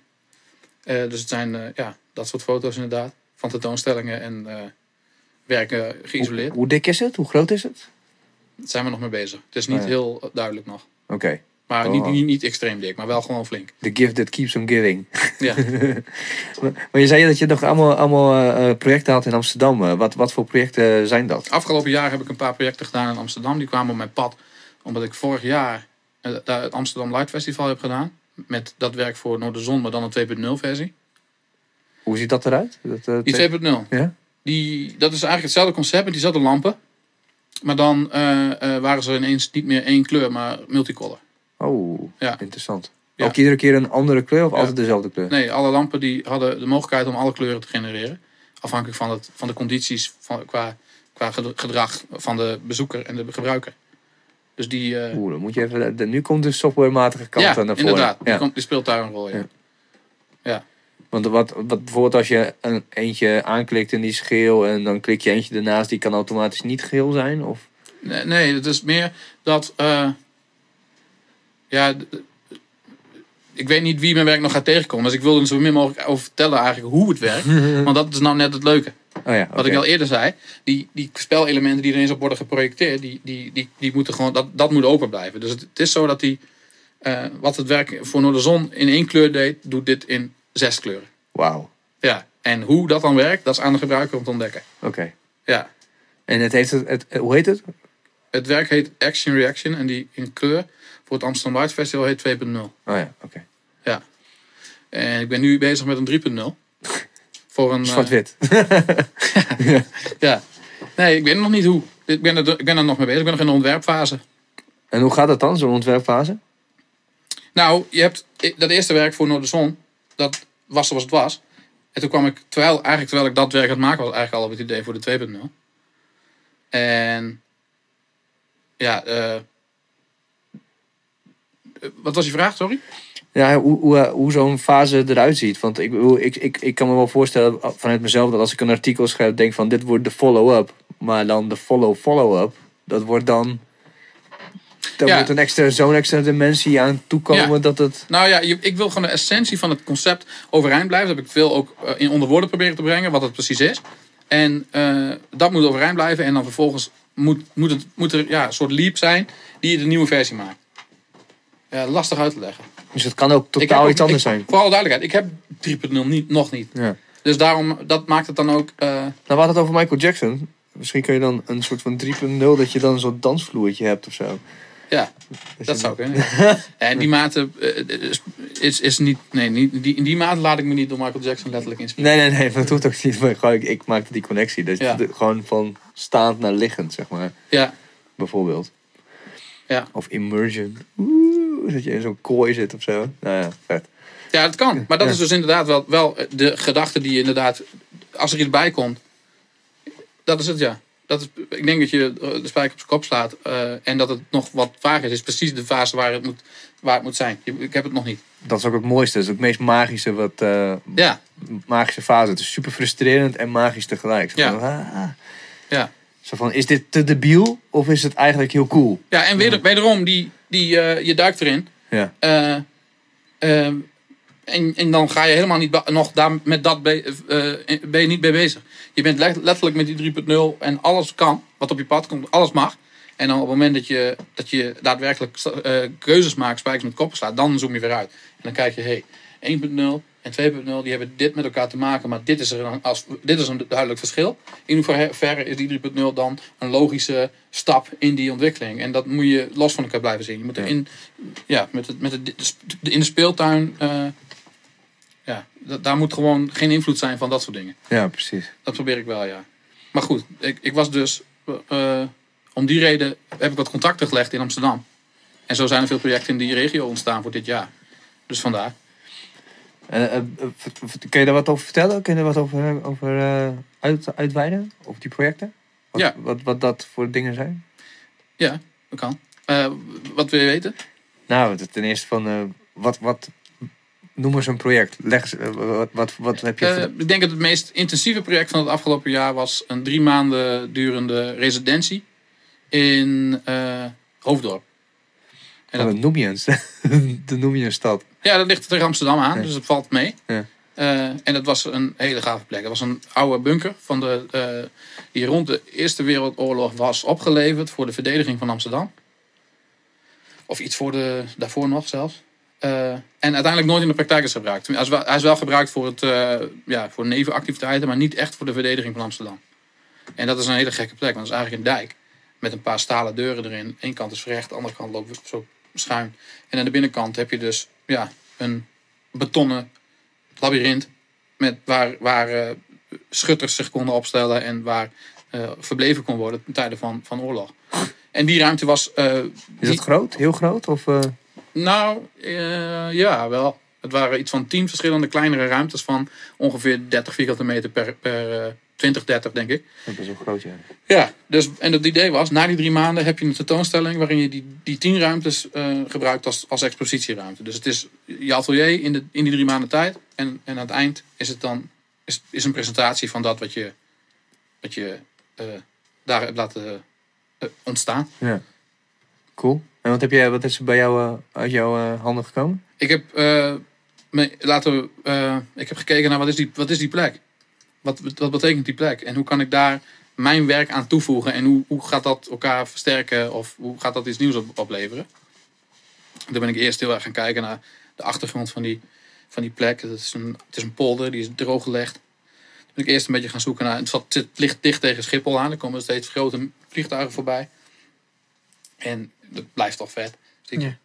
Eh, dus het zijn eh, ja, dat soort foto's inderdaad. Van tentoonstellingen en werken geïsoleerd. Hoe, hoe dik is het? Hoe groot is het? Daar zijn we nog mee bezig. Het is niet Ja. heel duidelijk nog. Oké. Maar Oh. niet, niet, niet extreem dik, maar wel gewoon flink. The gift that keeps on giving. Ja. Maar je zei dat je nog allemaal, allemaal eh, eh, projecten had in Amsterdam. Eh, wat, wat voor projecten zijn dat? Afgelopen jaar heb ik een paar projecten gedaan in Amsterdam. Die kwamen op mijn pad. Omdat ik vorig jaar daar het Amsterdam Light Festival heb gedaan. Met dat werk voor Noorderzon, maar dan een 2.0 versie. Hoe ziet dat eruit? Dat, Die twee- 2.0. Ja? Die, dat is eigenlijk hetzelfde concept met diezelfde lampen. Maar dan waren ze ineens niet meer één kleur, maar multicolor. Oh, Ja. interessant. Ja. Ook iedere keer een andere kleur of Ja. altijd dezelfde kleur? Nee, alle lampen die hadden de mogelijkheid om alle kleuren te genereren. Afhankelijk van, het, van de condities van, qua, qua gedra- gedrag van de bezoeker en de gebruiker. Dus die, Oeh, dan moet je even. de- nu komt de softwarematige kant ja, naar voren. inderdaad. Die, Ja. komt, die speelt daar een rol in. Ja. Ja. Want wat, wat bijvoorbeeld als je een eentje aanklikt en die is geel en dan klik je eentje ernaast, die kan automatisch niet geel zijn? Of? Nee, nee, het is meer dat. eh, ja, ik weet niet wie mijn werk nog gaat tegenkomen. Dus ik wil er zo min mogelijk over vertellen eigenlijk hoe het werkt. Want dat is nou net het leuke. Oh ja, Wat ik al eerder zei. Die, die spelelementen die er eens op worden geprojecteerd. Die, die, die, die moeten gewoon, dat, dat moet open blijven. Dus het, het is zo dat die. eh, wat het werk voor Noorderzon in één kleur deed. Doet dit in zes kleuren. Wauw, Ja. En hoe dat dan werkt. Dat is aan de gebruiker om te ontdekken. oké. Ja. En het heeft het, het, hoe heet het? Het werk heet Action Reaction. En die in kleur voor het Amsterdam Light Festival heet 2.0. Oh ja, oké. En ik ben nu bezig met een 3.0. Voor een. eh, Zwart-wit. ja. Nee, ik weet nog niet hoe. Ik ben, er, ik ben er nog mee bezig. Ik ben nog in de ontwerpfase. En hoe gaat dat dan, zo'n ontwerpfase? Nou, je hebt dat eerste werk voor Noorderzon. Dat was zoals het was. En toen kwam ik, terwijl, eigenlijk terwijl ik dat werk aan het maken was, eigenlijk al op het idee voor de 2.0. En ja, eh, wat was je vraag, sorry? Ja, hoe, hoe, eh, hoe zo'n fase eruit ziet. Want ik, ik, ik, ik kan me wel voorstellen vanuit mezelf dat als ik een artikel schrijf, denk van dit wordt de follow-up. Maar dan de follow-follow-up, dat wordt dan. Daar Ja. moet een extra, zo'n extra dimensie aan toekomen Ja. dat het. Nou ja, je- ik wil gewoon de essentie van het concept overeind blijven. Dat heb ik veel ook eh, in onder woorden proberen te brengen, wat het precies is. En eh, dat moet overeind blijven. En dan vervolgens moet, moet, het, moet er ja, een soort leap zijn die de nieuwe versie maakt. Ja, lastig uit te leggen. Dus het kan ook totaal ook- iets anders ik- zijn. Voor alle duidelijkheid, ik heb 3.0 niet, nog niet. Ja. Dus daarom, dat maakt het dan ook... eh, Nou, we hadden het over Michael Jackson. Misschien kun je dan een soort van 3.0 dat je dan zo'n dansvloertje hebt of zo. ja, Dus dat zou kunnen. en die mate eh, is, is, niet... Nee, niet, die, in die mate laat ik me niet door Michael Jackson letterlijk inspireren. Nee, nee, nee, dat hoeft ook niet. Maar gewoon, ik, ik maakte die connectie. Ja. je gewoon van staand naar liggend, zeg maar. Ja, Bijvoorbeeld. Ja. Of immersion. Oeh, dat je in zo'n kooi zit of zo. Nou ja, vet. Ja, dat kan. Maar dat Ja. is dus inderdaad wel, wel de gedachte die je inderdaad, als er iets bij komt, dat is het ja. Dat is, ik denk dat je de spijker op zijn kop slaat eh, en dat het nog wat vager is. is precies de fase waar het moet, waar het moet zijn. Ik heb het nog niet. Dat is ook het mooiste. Dat is ook het meest magische, wat, eh, Ja, magische fase. Het is super frustrerend en magisch tegelijk. Zo Ja. van, ah, ah. ja. Zo van, is dit te debiel of is het eigenlijk heel cool? ja en weder, wederom, die, die, eh, je duikt erin. Ja. eh, eh, en, en dan ga je helemaal niet nog daar met dat be- ben je niet mee bezig. Je bent le- letterlijk met die 3.0 en alles kan, wat op je pad komt, alles mag. En dan op het moment dat je, dat je daadwerkelijk keuzes maakt, spijkers met koppen slaat, dan zoom je weer uit. En dan kijk je, hé, hey, 1.0, en 2.0 die hebben dit met elkaar te maken, maar dit is, er een, als, dit is een duidelijk verschil. In hoeverre is die 3.0 dan een logische stap in die ontwikkeling? En dat moet je los van elkaar blijven zien. Je moet er in, ja, met het, met het, de- in de speeltuin, eh, ja, da- daar moet gewoon geen invloed zijn van dat soort dingen. Ja, precies. Dat probeer ik wel, ja. Maar goed, ik, ik was dus. eh, om die reden heb ik wat contacten gelegd in Amsterdam. En zo zijn er veel projecten in die regio ontstaan voor dit jaar. Dus vandaar. Eh, eh, kun je daar wat over vertellen? Kun je er wat over, over eh, uit, uitweiden? Over die projecten? Wat, Ja. Wat, wat dat voor dingen zijn? Ja, dat kan. Wat wil je weten? Nou, ten eerste van... wat, wat, noem eens een project. Leg eens, wat, wat, wat heb je... Ik denk dat het meest intensieve project van het afgelopen jaar was een drie maanden durende residentie in eh, Hoofddorp. En Oh, dat, dat noem je een, dat noem je een stad. ja, dat ligt tegen Amsterdam aan, Ja. dus het valt mee. Ja. Eh, en dat was een hele gave plek. Dat was een oude bunker van de, eh, die rond de Eerste Wereldoorlog was opgeleverd voor de verdediging van Amsterdam. Of iets voor de, daarvoor nog zelfs. Eh, en uiteindelijk nooit in de praktijk is gebruikt. Hij is wel, hij is wel gebruikt voor, het, ja, voor nevenactiviteiten, maar niet echt voor de verdediging van Amsterdam. En dat is een hele gekke plek, want het is eigenlijk een dijk. Met een paar stalen deuren erin. Eén kant is verrecht, de andere kant loopt zo schuin. En aan de binnenkant heb je dus ja, een betonnen labyrint. Met waar, waar eh, schutters zich konden opstellen en waar eh, verbleven kon worden ten tijde van, van oorlog. En die ruimte was. eh, Is die- het groot? Heel groot? Of, nou, ja, wel. Het waren iets van tien verschillende kleinere ruimtes van ongeveer 30 vierkante meter per, per eh, 20, 30 denk ik. dat is wel groot, ja. Ja, dus, en het idee was, na die drie maanden heb je een tentoonstelling waarin je die, die tien ruimtes eh, gebruikt als, als expositieruimte. Dus het is je atelier in, de, in die drie maanden tijd. En, en aan het eind is het dan is, is een presentatie van dat wat je, wat je eh, daar hebt laten eh, ontstaan. ja. Cool. En wat, heb jij, wat is er bij jou uit jouw handen gekomen? Ik heb, me, laten we, ik heb gekeken naar wat is die, wat is die plek? Wat, wat betekent die plek? En hoe kan ik daar mijn werk aan toevoegen? En hoe, hoe gaat dat elkaar versterken? Of hoe gaat dat iets nieuws op, opleveren? Daar ben ik eerst heel erg gaan kijken naar de achtergrond van die, van die plek. Het is, een, het is een polder, die is drooggelegd. Toen ben ik eerst een beetje gaan zoeken naar... Het, het ligt dicht tegen Schiphol aan. Er komen steeds grote vliegtuigen voorbij. En dat blijft toch vet. Ja.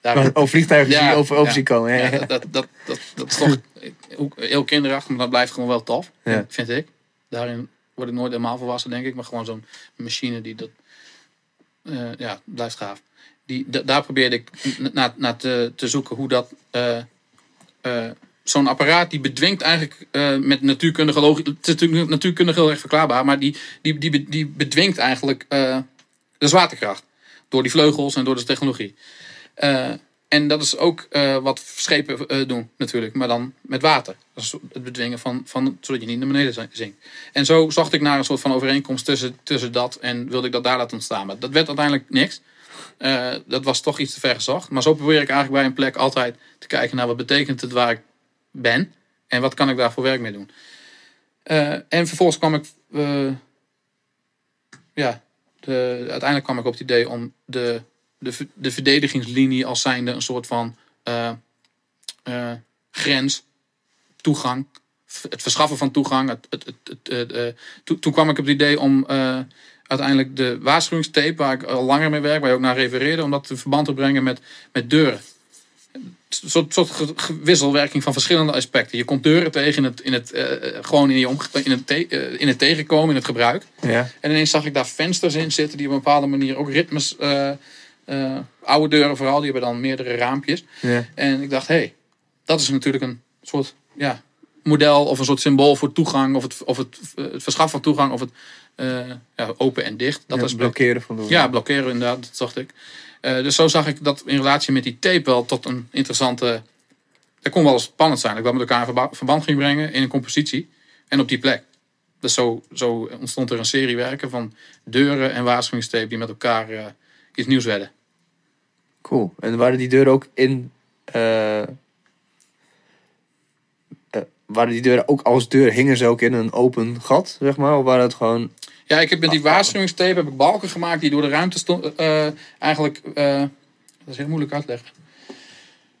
daar- Oh, vliegtuigen Ja, die over, over zien komen. ja, dat, dat, dat, dat, is toch heel kinderachtig, maar dat blijft gewoon wel tof, vind ik. Daarin word ik nooit helemaal volwassen, denk ik. Maar gewoon zo'n machine die dat... eh, ja, blijft gaaf. Die, da- daar probeerde ik naar, naar te, te zoeken hoe dat... eh, eh, Zo'n apparaat die bedwingt eigenlijk eh, met natuurkundige logica... Het is natuurlijk natuurkundig heel erg verklaarbaar, maar die, die, die, die bedwingt eigenlijk eh, de zwaartekracht. Door die vleugels en door de technologie. Eh, en dat is ook eh, wat schepen eh, doen, natuurlijk, maar dan met water. Dat is het bedwingen van, van, zodat je niet naar beneden zi- zinkt. En zo zocht ik naar een soort van overeenkomst tussen, tussen dat en wilde ik dat daar laten ontstaan. Maar dat werd uiteindelijk niks. Dat was toch iets te ver gezocht. Maar zo probeer ik eigenlijk bij een plek altijd te kijken naar wat betekent het waar ik ben en wat kan ik daar voor werk mee doen. En vervolgens kwam ik, ja, de, uiteindelijk kwam ik op het idee om de de, de verdedigingslinie als zijnde een soort van eh, eh, grens, toegang, het verschaffen van toegang. Het, het, het, eh, toen, kwam ik op het idee om uiteindelijk de waarschuwingstape, waar ik al langer mee werk, waar je ook naar refereerde, om dat in verband te brengen met, met deuren. Een soort, soort wisselwerking van verschillende aspecten. Je komt deuren tegen in het, in het, eh, gewoon in, je omge- in, het te- eh, in het tegenkomen, in het gebruik. Ja. En ineens zag ik daar vensters in zitten die op een bepaalde manier ook ritmes. eh, oude deuren vooral, die hebben dan meerdere raampjes. Ja. En ik dacht, hé, hey, dat is natuurlijk een soort ja, model of een soort symbool voor toegang. Of het, of het, het verschaffen van toegang of het ja, open en dicht. Dat Ja, blokkeren van de Ja, blokkeren inderdaad, dat dacht ik. Eh, dus zo zag ik dat in relatie met die tape wel tot een interessante... Dat kon wel eens spannend zijn. Dat ik dat met elkaar in verba- verband ging brengen in een compositie. En op die plek. Dus zo, zo ontstond er een serie werken van deuren en waarschuwingstape die met elkaar eh, iets nieuws werden. Cool. En waren die deuren ook in. eh, waren die deuren ook als deur, hingen ze ook in een open gat, zeg maar? Of waren het gewoon. Ja, ik heb met die waarschuwingstape heb ik balken gemaakt die door de ruimte stonden. eh, eigenlijk, eh, dat is heel moeilijk uitleggen.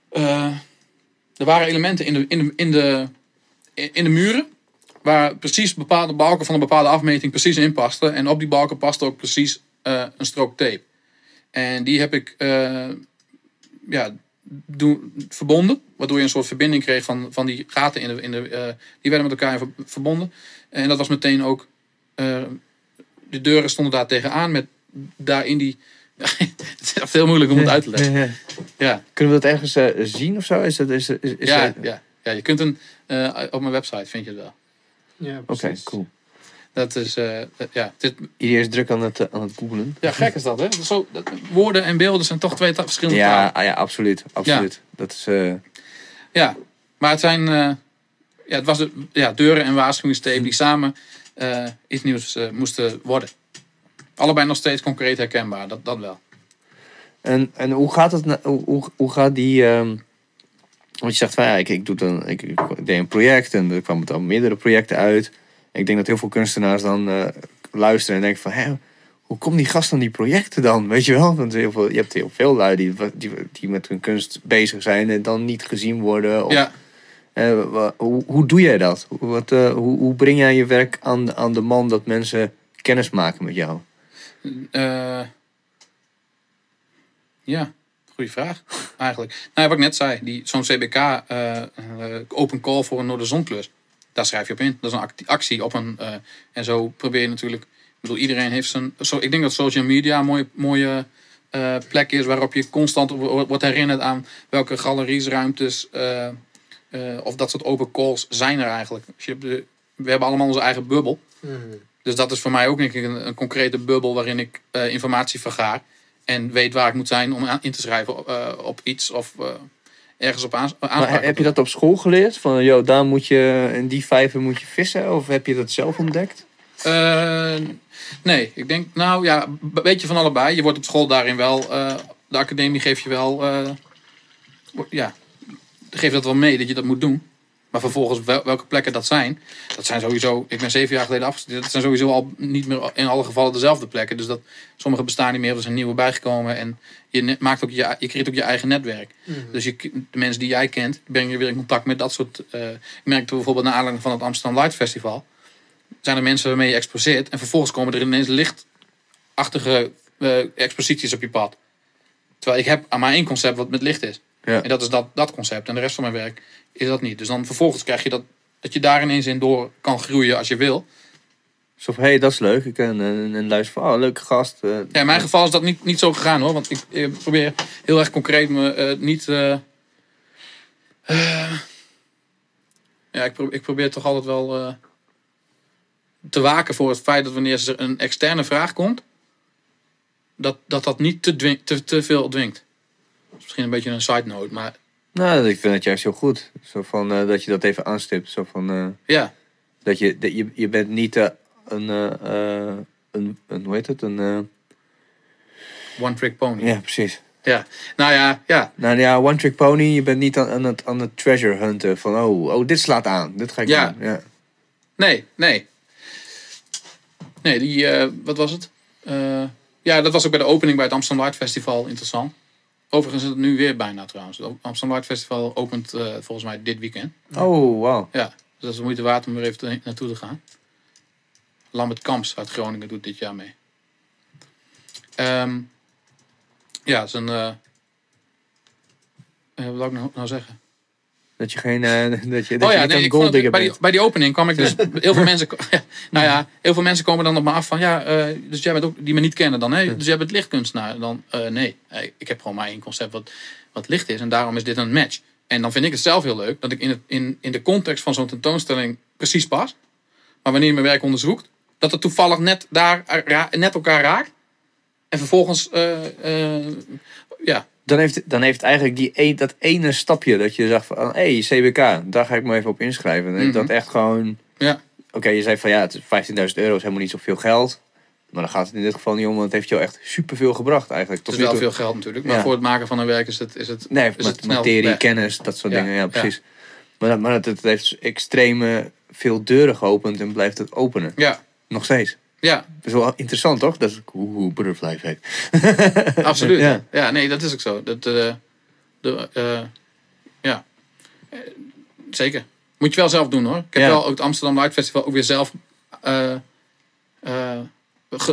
Eh, er waren elementen in de, in de, in de, in de muren. Waar precies bepaalde balken van een bepaalde afmeting precies in pasten. En op die balken paste ook precies eh, een strook tape. En die heb ik eh, ja, doen, verbonden. Waardoor je een soort verbinding kreeg van, van die gaten in de. In de eh, die werden met elkaar ver- verbonden. En dat was meteen ook. eh, de deuren stonden daar tegenaan met daarin die. het is echt veel moeilijk om het uit te leggen. Ja, ja. Ja, Kunnen we dat ergens eh, zien of zo? Is dat, is, is, is ja, ja, ja, je kunt een. eh, op mijn website vind je het wel. Ja, Oké, cool. Dat is. eh, ja, dit, Iedereen is druk aan het, aan het googlen. ja, gek is dat, hè? Zo, dat, woorden en beelden zijn toch twee verschillende Ja, talen. ah, ja, absoluut. absoluut. Dat is... eh, Ja, maar het zijn. eh, ja, het was de, ja, deuren en waarschuwingstape die samen eh, iets nieuws eh, moesten worden. Allebei nog steeds concreet herkenbaar, dat, dat wel. En, en hoe gaat het? Hoe, hoe, hoe gaat die? ehm, want je zegt van ja, ik, ik, doe dan, ik, ik deed een project en er kwamen dan meerdere projecten uit. Ik denk dat heel veel kunstenaars dan eh, luisteren en denken van hè, hoe komt die gast aan die projecten dan? Weet je wel? Want heel veel, je hebt heel veel lui die, die, die met hun kunst bezig zijn en dan niet gezien worden. Of, Ja, hoe, hoe doe jij dat? Wat, eh, hoe, hoe breng jij je werk aan, aan de man dat mensen kennis maken met jou? eh, ja, goede vraag eigenlijk. Nou, wat ik net zei, zo'n CBK eh, eh, open call voor een Noorderzonklus. Daar schrijf je op in. Dat is een acti- actie op een. eh, en zo probeer je natuurlijk. Ik bedoel, iedereen heeft zijn. Zo, ik denk dat social media een mooie, mooie eh, plek is waarop je constant wo- wordt herinnerd aan welke galeries, ruimtes. eh, eh, of dat soort open calls zijn er eigenlijk. Je, de- we hebben allemaal onze eigen bubbel. Mhm. Dus dat is voor mij ook een, een concrete bubbel waarin ik eh, informatie vergaar. En weet waar ik moet zijn om aan- in te schrijven eh, op iets of ergens op aan, Maar heb op je dat op school geleerd? Van, joh, daar moet je, in die vijver moet je vissen? Of heb je dat zelf ontdekt? Nee, ik denk, nou ja, een beetje van allebei. Je wordt op school daarin wel, de academie geeft je wel, ja, geeft dat wel mee dat je dat moet doen. Maar vervolgens wel- welke plekken dat zijn, dat zijn sowieso, ik ben zeven jaar geleden afgestudeerd, dat zijn sowieso al niet meer in alle gevallen dezelfde plekken. Dus dat, sommige bestaan niet meer, er zijn nieuwe bijgekomen en je maakt ook je, je creëert ook je eigen netwerk. Mhm. Dus je, de mensen die jij kent, breng je weer in contact met dat soort. eh ik merkte bijvoorbeeld naar aanleiding van het Amsterdam Light Festival. Zijn er mensen waarmee je exposeert. En vervolgens komen er ineens lichtachtige eh, exposities op je pad. Terwijl ik heb maar één concept wat met licht is. Ja. En dat is dat, dat concept. En de rest van mijn werk is dat niet. Dus dan vervolgens krijg je dat, dat je daar in door kan groeien als je wil. Zo van, hé, hey, dat is leuk. Ik kan en, en luister van, oh, leuke gast. eh. Ja, in mijn geval is dat niet, niet zo gegaan hoor. Want ik, eh, probeer heel erg concreet me eh, niet. eh, eh, ja, ik, pro- ik probeer toch altijd wel eh, te waken voor het feit dat wanneer er een externe vraag komt, dat dat, dat niet te, dwing, te, te veel dwingt. Misschien een beetje een side note, maar Nou, ik vind het juist heel goed. Zo van, eh, dat je dat even aanstipt. Zo van, eh, ja, dat je, dat je, je bent niet eh, een, een, een, hoe heet het? Een, one trick pony. ja, precies. Ja. Nou ja, ja, Nou ja, one trick pony. Je bent niet aan, aan, het, aan het treasure hunten. Van, oh, oh, dit slaat aan. Dit ga ik Ja. doen. Ja. Nee, nee. Nee, die, wat was het? Ja, dat was ook bij de opening bij het Amsterdam Light Festival interessant. Overigens is het nu weer bijna trouwens. Het Amsterdam Festival opent eh, volgens mij dit weekend. Oh, wauw. Ja, dus dat is de moeite waard om er even naartoe te gaan. Lambert Kamps uit Groningen doet dit jaar mee. Ehm, ja, het is een... eh, eh, wat wil ik nou, nou zeggen? Dat je geen, eh, dat je, dat Oh je ja, niet nee, golddigger het, bij, die, bij die opening kwam ik dus... heel veel mensen... nou ja, heel veel mensen komen dan op me af van... Ja, eh, dus jij bent ook... Die me niet kennen dan. Hè? Dus jij bent lichtkunstenaar. Dan, eh, nee, ik heb gewoon maar één concept wat, wat licht is. En daarom is dit een match. En dan vind ik het zelf heel leuk... dat ik in, het, in, in de context van zo'n tentoonstelling precies pas. Maar wanneer je mijn werk onderzoekt... dat het toevallig net, daar, ra- net elkaar raakt. En vervolgens... ja, Dan heeft, dan heeft eigenlijk die een, dat ene stapje dat je zegt van, hé, hey, CBK, daar ga ik me even op inschrijven. En Mhm. dat echt gewoon, ja, oké, je zei van ja, het is 15.000 euro is helemaal niet zoveel geld. Maar dan gaat het in dit geval niet om, want het heeft jou echt superveel gebracht eigenlijk. het Tot is nu wel toe. veel geld natuurlijk. Maar Ja. voor het maken van een werk is het... Is het Nee, is het materie, weg. kennis, dat soort Ja, dingen. Ja, precies. Maar, dat- maar het, het heeft extreme veel deuren geopend en blijft het openen. Ja, Nog steeds. Ja. Dat is wel interessant, toch? Dat is hoe butterfly effect. Absoluut. Ja. Ja. nee, dat is ook zo. Dat, eh, de, eh, ja. Zeker. Moet je wel zelf doen hoor. Ik heb Ja. wel ook het Amsterdam Light Festival ook weer zelf eh, eh, ge-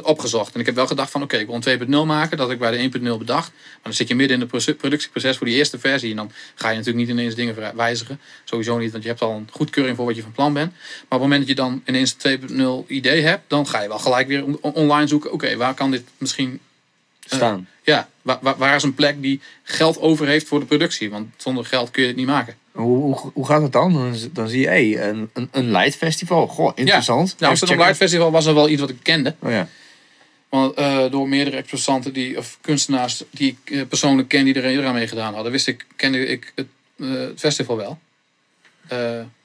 opgezocht. En ik heb wel gedacht van oké, ik wil een 2.0 maken. Dat ik bij de 1.0 bedacht. Maar dan zit je midden in het proce- productieproces voor die eerste versie. En dan ga je natuurlijk niet ineens dingen wijzigen. Sowieso niet, want je hebt al een goedkeuring voor wat je van plan bent. Maar op het moment dat je dan ineens een 2.0 idee hebt. Dan ga je wel gelijk weer on- online zoeken. Oké, waar kan dit misschien Staan. ja, waar, waar, waar is een plek die geld over heeft voor de productie? Want zonder geld kun je het niet maken. Hoe, hoe, hoe gaat het dan? Dan, zie je hey, een, een, een light festival. Goh, interessant. Ja, de Amsterdam Light Festival was er wel iets wat ik kende. Oh ja. Want eh, door meerdere exposanten die, of kunstenaars die ik eh, persoonlijk ken die er eraan mee gedaan hadden, wist ik, kende ik het, eh, het festival wel.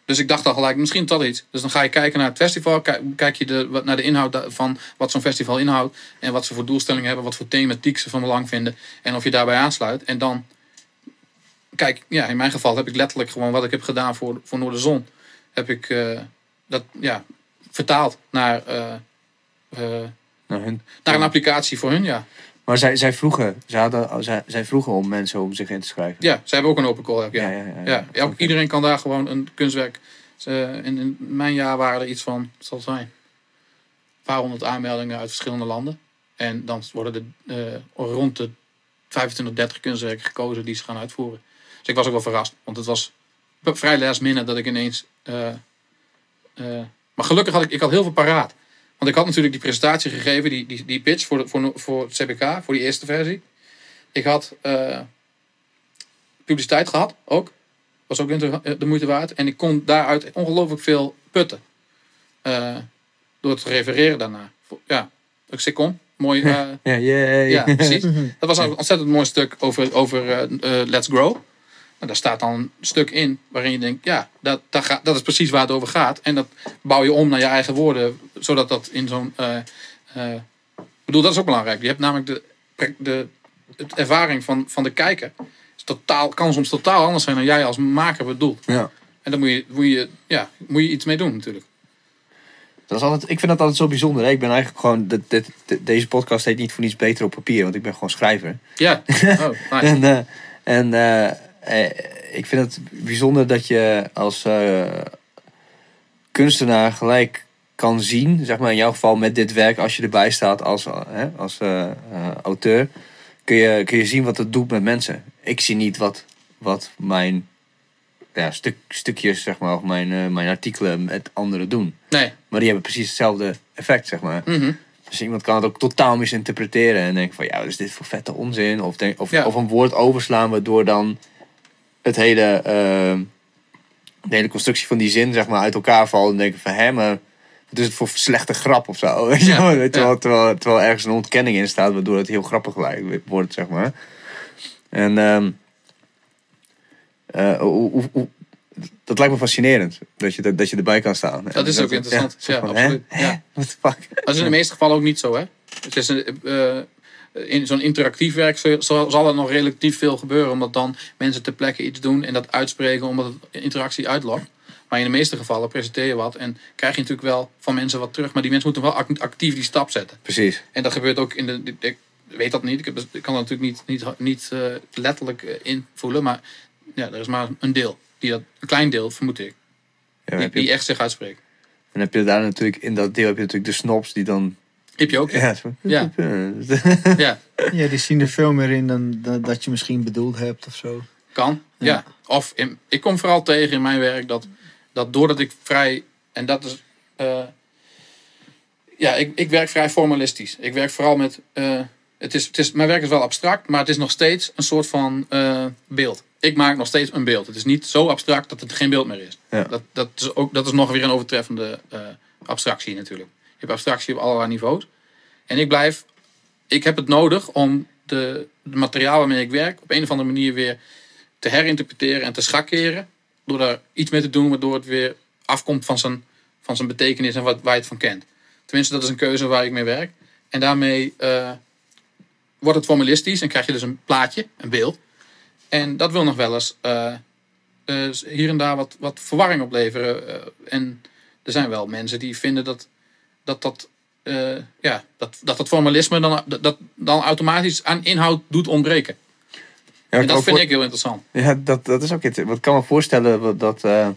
Dus ik dacht al gelijk, misschien dat iets. Dus dan ga je kijken naar het festival, kijk, je de, wat, naar de inhoud van wat zo'n festival inhoudt. En wat ze voor doelstellingen hebben, wat voor thematiek ze van belang vinden. En of je daarbij aansluit. En dan, kijk, ja, in mijn geval heb ik letterlijk gewoon wat ik heb gedaan voor, voor Noorderzon. Heb ik eh, dat, ja, vertaald naar, eh, eh, Nou, hun, naar een applicatie voor hun, ja. Maar zij, zij, vroegen, zij, hadden, zij, zij vroegen om mensen om zich in te schrijven. Ja, ze hebben ook een open call app, ja. Ja, ja, ja, ja. Iedereen kan daar gewoon een kunstwerk... eh, in, in mijn jaar waren er iets van, wat zal het zijn? Een paar honderd aanmeldingen uit verschillende landen. En dan worden er eh, rond de 25, 30 kunstwerken gekozen die ze gaan uitvoeren. Dus ik was ook wel verrast, want het was vrij last minute dat ik ineens... eh, maar gelukkig had ik, ik had heel veel paraat. Want ik had natuurlijk die presentatie gegeven, die, die, die pitch voor, de, voor, voor het CBK, voor die eerste versie. Ik had eh, publiciteit gehad, ook. Was ook de moeite waard. En ik kon daaruit ongelooflijk veel putten. Eh, door te refereren daarna. Ja, ik kom. Mooi. eh, Ja, ja, precies. Dat was een ontzettend mooi stuk over, over Let's Grow. En daar staat dan een stuk in waarin je denkt, ja, dat, dat, gaat, dat is precies waar het over gaat. En dat bouw je om naar je eigen woorden, zodat dat in zo'n. eh, eh, ik bedoel, dat is ook belangrijk. Je hebt namelijk de, de, de ervaring van, van de kijker. Is totaal, kan soms totaal anders zijn dan jij als maker bedoelt. Ja. En daar moet je, moet je, ja, moet je iets mee doen, natuurlijk. Dat is altijd, ik vind dat altijd zo bijzonder. Hè? Ik ben eigenlijk gewoon. Dit- deze podcast heet niet voor niets beter op papier, want ik ben gewoon schrijver. Ja, oh, nice. En, eh, en eh, ik vind het bijzonder dat je als eh, kunstenaar gelijk kan zien, zeg maar in jouw geval met dit werk, als je erbij staat als, eh, hè, als auteur, kun je, kun je zien wat het doet met mensen. Ik zie niet wat, wat mijn ja, stuk, stukjes, zeg maar, of mijn, mijn artikelen met anderen doen. Nee. Maar die hebben precies hetzelfde effect, zeg maar. Mhm. Dus iemand kan het ook totaal misinterpreteren en denken van ja, wat is dit voor vette onzin? Of, denk, of, Ja. of een woord overslaan waardoor dan het hele, eh, de hele constructie van die zin zeg maar uit elkaar valt en denken van hè, maar wat is het voor slechte grap of zo? Weet je Ja, wel? terwijl, terwijl, terwijl ergens een ontkenning in staat waardoor het heel grappig lijkt- wordt, zeg maar. En ehm, eh, hoe, hoe, hoe- dat lijkt me fascinerend dat je, dat je erbij kan staan. Dat is ook interessant. Ja, van, absoluut. Hè? Ja. What the fuck? Dat is in de meeste gevallen ook niet zo, hè? Het is een, eh, in zo'n interactief werk zal, er nog relatief veel gebeuren, omdat dan mensen ter plekke iets doen en dat uitspreken omdat het interactie uitlokt. Maar in de meeste gevallen presenteer je wat en krijg je natuurlijk wel van mensen wat terug, maar die mensen moeten wel act- actief die stap zetten. Precies. En dat gebeurt ook in de. Ik weet dat niet, ik, heb, ik kan dat natuurlijk niet, niet, niet eh, letterlijk eh, invoelen, maar ja, er is maar een deel, die dat, een klein deel vermoed ik, Ja, die, je- die echt zich uitspreekt. Dan heb je daar natuurlijk, in dat deel heb je natuurlijk de snobs die dan... Heb je ook? Ja, Ja. Ja, Ja, die zien er veel meer in dan, dan dat je misschien bedoeld hebt of zo. Kan, ja. Of in, ik kom vooral tegen in mijn werk dat, dat doordat ik vrij, en dat is, eh, ja, ik, ik werk vrij formalistisch. Ik werk vooral met, eh, het is, het is, mijn werk is wel abstract, maar het is nog steeds een soort van eh, beeld. Ik maak nog steeds een beeld. Het is niet zo abstract dat het geen beeld meer is. Ja. Dat, dat, is ook, dat is nog weer een overtreffende eh, abstractie natuurlijk. Je hebt abstractie op allerlei niveaus. En ik blijf, ik heb het nodig om de, de materiaal waarmee ik werk op een of andere manier weer te herinterpreteren en te schakeren. Door daar iets mee te doen waardoor het weer afkomt van zijn, van zijn betekenis en wat, waar je het van kent. Tenminste, dat is een keuze waar ik mee werk. En daarmee eh, wordt het formalistisch en krijg je dus een plaatje, een beeld. En dat wil nog wel eens eh, eh, hier en daar wat, wat verwarring opleveren. En er zijn wel mensen die vinden dat dat, dat, eh, ja, dat, dat, dat formalisme dan, dat, dan automatisch aan inhoud doet ontbreken. En ik dat vind ik heel interessant. Ja, dat, dat is ook iets. Want ik kan me voorstellen dat, eh,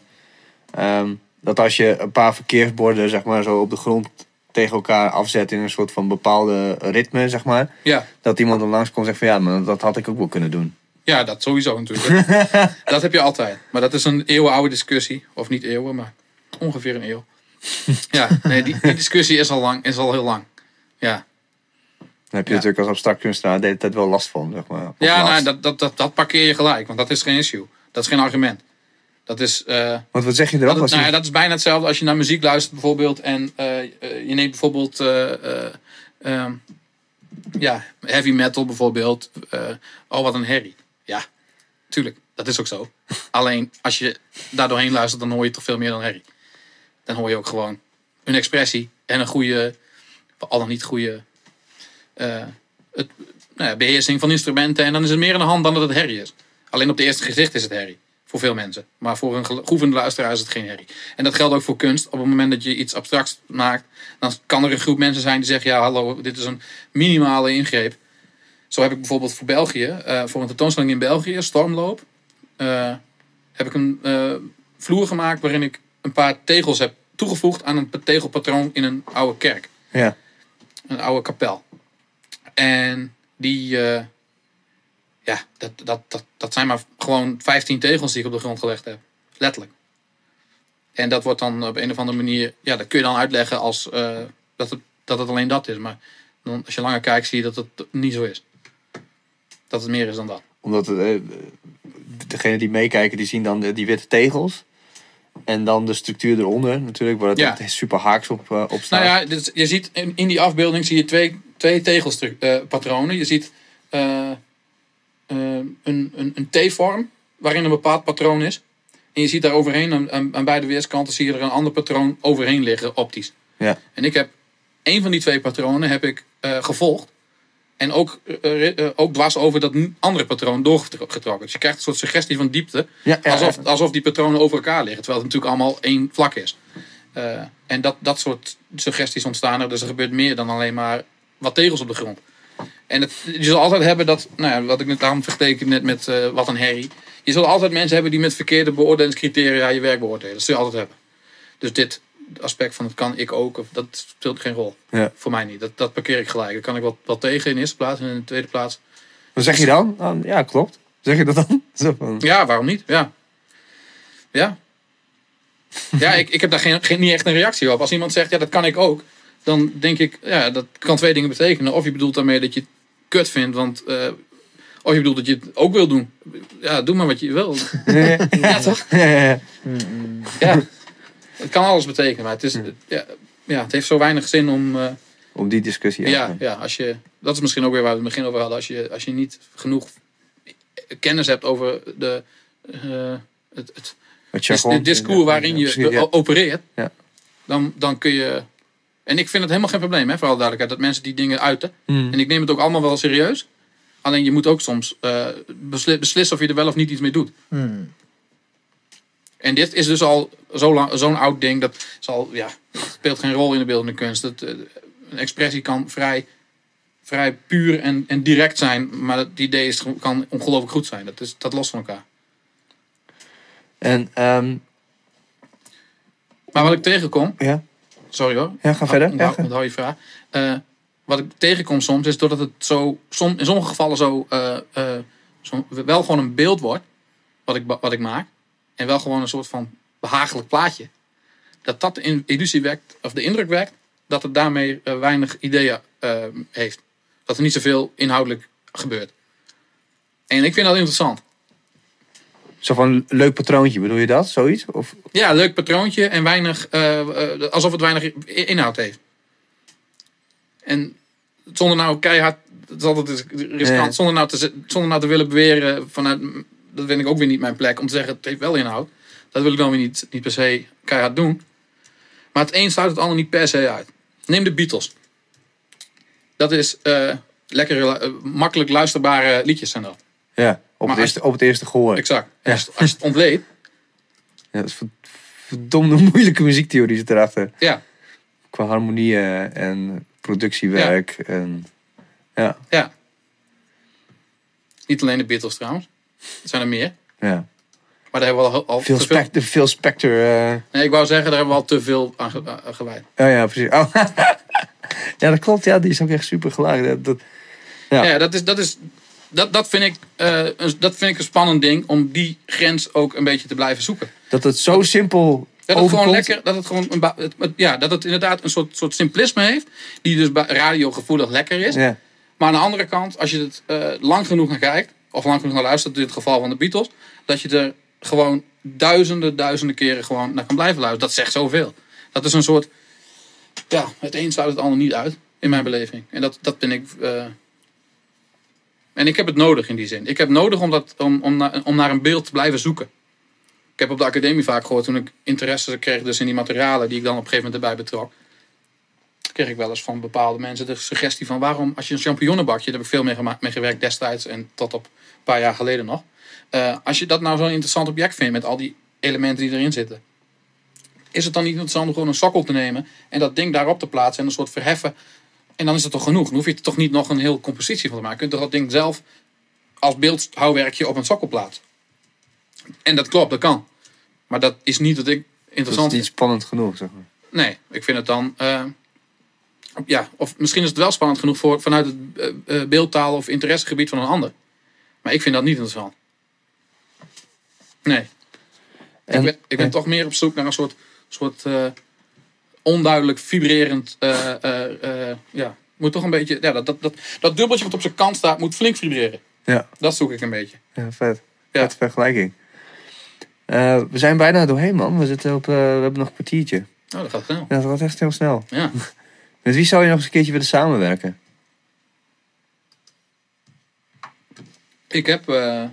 ehm, dat als je een paar verkeersborden zeg maar, zo op de grond tegen elkaar afzet in een soort van bepaalde ritme, zeg maar. Ja, Dat iemand dan langskomt en zegt van ja, maar dat had ik ook wel kunnen doen. ja dat sowieso natuurlijk. dat heb je altijd. Maar dat is een eeuwenoude discussie. Of niet eeuwen, maar ongeveer een eeuw. Ja, nee, die, die discussie is al, lang, is al heel lang. Ja, Dan heb je Ja. natuurlijk als abstract kunstenaar de hele tijd wel last van, zeg maar. Ja nou, dat, dat, dat, dat parkeer je gelijk. Want dat is geen issue. Dat is geen argument. Dat is... eh, Want wat zeg je Dat, erop? Als je- nou ja, dat is bijna hetzelfde als je naar muziek luistert bijvoorbeeld. En eh, eh, je neemt bijvoorbeeld eh, eh, ehm, ja, heavy metal bijvoorbeeld. Oh, wat een herrie. Ja, tuurlijk. Dat is ook zo. Alleen als je daar doorheen luistert, dan hoor je toch veel meer dan herrie. Dan hoor je ook gewoon een expressie en een goede, al dan niet goede eh, het, nou ja, beheersing van instrumenten. En dan is het meer aan de hand dan dat het herrie is. Alleen op het eerste gezicht is het herrie. Voor veel mensen. Maar voor een geoefende luisteraar is het geen herrie. En dat geldt ook voor kunst. Op het moment dat je iets abstracts maakt, dan kan er een groep mensen zijn die zeggen: Ja, hallo, dit is een minimale ingreep. Zo heb ik bijvoorbeeld voor België, eh, voor een tentoonstelling in België, Stormloop, eh, heb ik een vloer gemaakt waarin ik een paar tegels heb toegevoegd aan een tegelpatroon in een oude kerk ja. een oude kapel. En die, eh, ja, dat, dat, dat, dat zijn maar gewoon 15 tegels die ik op de grond gelegd heb. Letterlijk. En dat wordt dan op een of andere manier, ja, dat kun je dan uitleggen als eh, dat, het, dat het alleen dat is. Maar dan, als je langer kijkt, zie je dat het niet zo is. Dat het meer is dan dat. Omdat het, eh, degene die meekijken, die zien dan die witte tegels. En dan de structuur eronder natuurlijk, waar het Ja. super haaks op, eh, op staat. Nou ja, dus je ziet in, in die afbeelding zie je twee, twee tegelpatronen. je ziet eh, eh, een, een, een T-vorm waarin een bepaald patroon is. En je ziet daar overheen, aan, aan, beide weerskanten, zie je er een ander patroon overheen liggen, optisch. Ja. En ik heb één van die twee patronen heb ik eh, gevolgd. En ook, eh, eh, ook dwars over dat andere patroon doorgetrokken. Dus je krijgt een soort suggestie van diepte. Ja, ja, alsof, alsof die patronen over elkaar liggen. Terwijl het natuurlijk allemaal één vlak is. Eh, en dat, dat soort suggesties ontstaan er. Dus er gebeurt meer dan alleen maar wat tegels op de grond. En het, je zal altijd hebben dat, nou ja, wat ik net daarom verteken net met eh, wat een herrie. Je zult altijd mensen hebben die met verkeerde beoordelingscriteria je werk beoordelen. Dat zul je altijd hebben. Dus dit aspect van het kan ik ook, of dat speelt geen rol. Ja. Voor mij niet. Dat, dat parkeer ik gelijk. Daar kan ik wat, wat tegen in de eerste plaats. En in de tweede plaats, Wat zeg je dan? Dan- Ja, klopt. Zeg je dat dan? Zo van, ja, waarom niet? Ja. Ja. Ja, ik, ik heb daar geen, geen, niet echt een reactie op. Als iemand zegt, ja, dat kan ik ook. Dan denk ik, ja, dat kan twee dingen betekenen. Of je bedoelt daarmee dat je het kut vindt, want... eh, of je bedoelt dat je het ook wil doen. Ja, doe maar wat je wil. Ja, toch? ja, ja, ja. Ja. Het kan alles betekenen, maar het, is, ja, ja, het heeft zo weinig zin om... eh, Om die discussie ja, ja, als je, dat is misschien ook weer waar we het begin over hadden. Als je, als je niet genoeg kennis hebt over de, eh, het, het, Het dis- jargon. het discours waarin je precies, ja. o- opereert, Ja. dan, dan kun je. En ik vind het helemaal geen probleem, hè, voor alle duidelijkheid, dat mensen die dingen uiten. Hmm. En ik neem het ook allemaal wel serieus. Alleen je moet ook soms eh, besli- beslissen of je er wel of niet iets mee doet. Hmm. En dit is dus al zo zo'n oud ding. Dat zal, ja, speelt geen rol in de beeldende kunst. Het, eh, een expressie kan vrij, vrij puur en, en direct zijn. Maar het idee is, kan ongelooflijk goed zijn. Dat, is, dat lost van elkaar. En, ehm, Maar wat ik tegenkom. ja. Sorry hoor. Ja, ga verder. Ja, Onthoud, ga. onthoud je vraag. Eh, wat ik tegenkom soms is doordat het zo, som, in sommige gevallen zo, eh, zo wel gewoon een beeld wordt. Wat ik, wat ik maak. En wel gewoon een soort van behagelijk plaatje. Dat dat de in- illusie wekt, of de indruk wekt, dat het daarmee eh, weinig ideeën eh, heeft. Dat er niet zoveel inhoudelijk gebeurt. En ik vind dat interessant. Zo van leuk patroontje, bedoel je dat? Zoiets? Of, Ja, leuk patroontje en weinig, eh, eh, alsof het weinig inhoud heeft. En zonder nou keihard, het is altijd riskant, zonder, nou te, zonder nou te willen beweren vanuit, dat vind ik ook weer niet mijn plek, om te zeggen het heeft wel inhoud. Dat wil ik dan weer niet, niet per se keihard doen. Maar het een sluit het ander niet per se uit. Neem de Beatles. Dat is eh, lekker, eh, makkelijk luisterbare liedjes zijn dat. ja, op, Maar het eerste, op het eerste gehoor. Exact. Als, als je het ontleedt, Ja, dat is ver- verdomde moeilijke muziektheorie zit erachter. ja, Qua harmonieën en productiewerk. En, ja. Ja. Niet alleen de Beatles trouwens. Er zijn er meer. Ja. Maar daar hebben we al, al Veel te veel... specter, veel specter. eh, Nee, ik wou zeggen, daar hebben we al te veel aan ge- aan gewijd. Oh ja, precies. Oh. ja, dat klopt. Ja, die is ook echt super geluid. Dat, dat, Ja. Ja, dat, is, dat, is, dat, dat, vind ik, eh, een, dat vind ik een spannend ding om die grens ook een beetje te blijven zoeken. dat het zo simpel Dat het gewoon lekker, dat het gewoon een, het- ja, dat het inderdaad een soort, soort simplisme heeft, die dus radiogevoelig lekker is. Ja. Maar aan de andere kant, als je het eh, lang genoeg naar kijkt, of lang genoeg naar luistert, in het geval van de Beatles, dat je er gewoon duizenden, duizenden keren gewoon naar kan blijven luisteren. Dat zegt zoveel. Dat is een soort, ja, het een sluit het ander niet uit, in mijn beleving. En dat, dat vind ik, eh, en ik heb het nodig in die zin. Ik heb nodig om, dat, om, om, naar, een beeld te blijven zoeken. Ik heb op de academie vaak gehoord, toen ik interesse kreeg dus in die materialen die ik dan op een gegeven moment erbij betrok kreeg ik wel eens van bepaalde mensen de suggestie van waarom, als je een champignonnenbakje, daar heb ik veel mee, mee gewerkt destijds en tot op een paar jaar geleden nog. Eh, als je dat nou zo'n interessant object vindt met al die elementen die erin zitten, is het dan niet interessant om gewoon een sokkel te nemen en dat ding daarop te plaatsen en een soort verheffen. En dan is het toch genoeg. Dan hoef je er toch niet nog een heel compositie van te maken. Je kunt toch dat ding zelf als beeldhouwwerkje op een sokkel plaatsen. En dat klopt, dat kan. Maar dat is niet wat ik Dat is interessant niet spannend genoeg, zeg maar. Nee, ik vind het dan. eh, ja, of misschien is het wel spannend genoeg voor, vanuit het eh, beeldtaal of interessegebied van een ander. Maar ik vind dat niet interessant. Nee. En- ik ben, ik ben toch meer op zoek naar een soort, soort eh, onduidelijk vibrerend. eh, eh, ja, moet toch een beetje. Ja, dat, dat, dat, dat dubbeltje wat op zijn kant staat, moet flink vibreren. Ja, Dat zoek ik een beetje. ja vet. Ja. Vet vergelijking. We zijn bijna doorheen, man. We, zitten op, we hebben nog een kwartiertje. Oh, dat gaat snel. Ja, dat gaat echt heel snel. Ja. Met wie zou je nog eens een keertje willen samenwerken? Ik heb eh,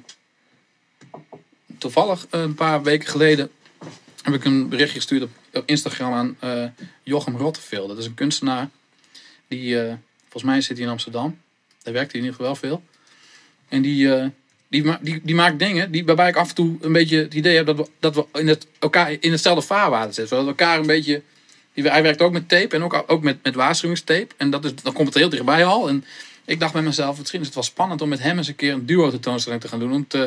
toevallig een paar weken geleden heb ik een berichtje gestuurd op, Instagram aan eh, Jochem Rotteveel. Dat is een kunstenaar die, eh, volgens mij zit hij in Amsterdam. Daar werkt hij in ieder geval veel. En die, die, ma- die, die maakt dingen die, waarbij ik af en toe een beetje het idee heb dat we, dat we in, het, elkaar in hetzelfde vaarwater zitten. Dat we elkaar een beetje... Hij werkt ook met tape en ook, ook met, met waarschuwingstape. En dat is, dan komt het heel dichtbij al. En ik dacht bij mezelf, misschien is het wel spannend om met hem eens een keer een duo tentoonstelling te gaan doen. Want eh,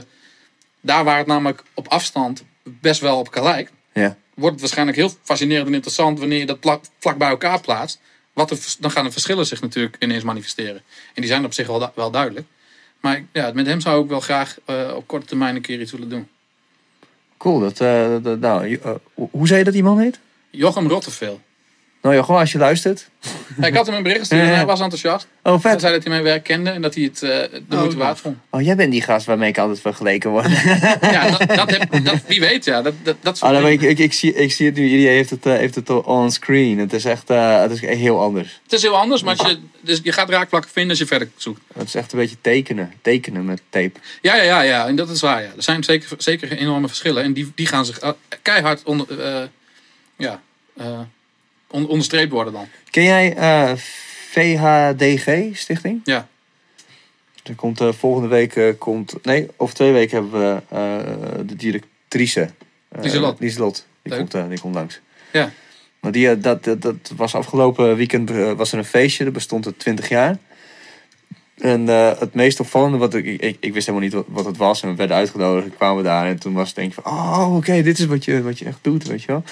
daar waar het namelijk op afstand best wel op elkaar lijkt, Ja. wordt het waarschijnlijk heel fascinerend en interessant wanneer je dat plak, vlak bij elkaar plaatst. Wat dan gaan de verschillen zich natuurlijk ineens manifesteren. En die zijn op zich wel, du- wel duidelijk. Maar ja, met hem zou ik wel graag eh, op korte termijn een keer iets willen doen. Cool. Dat, eh, dat, nou, hoe- zei je dat die man heet? Jochem Rotteveel. Nou ja, gewoon als je luistert. Ja, ik had hem een bericht gestuurd en hij was enthousiast. Oh, Hij zei dat hij mijn werk kende en dat hij het eh, de moeite waard vond. Oh, jij bent die gast waarmee ik altijd vergeleken word. Ja, dat, dat heb, dat, wie weet, ja. Dat, dat, dat soort weet ik, ik, ik, zie, ik zie het nu. Iedereen heeft het, eh, heeft het on screen. Het is echt eh, het is heel anders. Het is heel anders, maar je, dus je gaat raakvlakken vinden als je verder zoekt. Het is echt een beetje tekenen. Tekenen met tape. Ja, ja, ja, ja. En dat is waar, ja. Er zijn zeker, zeker enorme verschillen. En die, die gaan zich keihard onder, ja, on- onderstreept worden dan. Ken jij eh, VHDG Stichting? Ja. Er komt eh, volgende week, eh, komt, nee, over twee weken hebben we de directrice. Lieselot. Lieselot. Die, Leuk. komt, eh, die komt langs. Ja. Maar die, dat, dat, dat was afgelopen weekend was er een feestje. Dat bestond het 20 jaar. En het meest opvallende, wat ik, ik, ik wist helemaal niet wat, wat het was. En we werden uitgenodigd, en kwamen we daar. En toen was het denk ik van, oh oké, dit is wat je, wat je echt doet, weet je wel.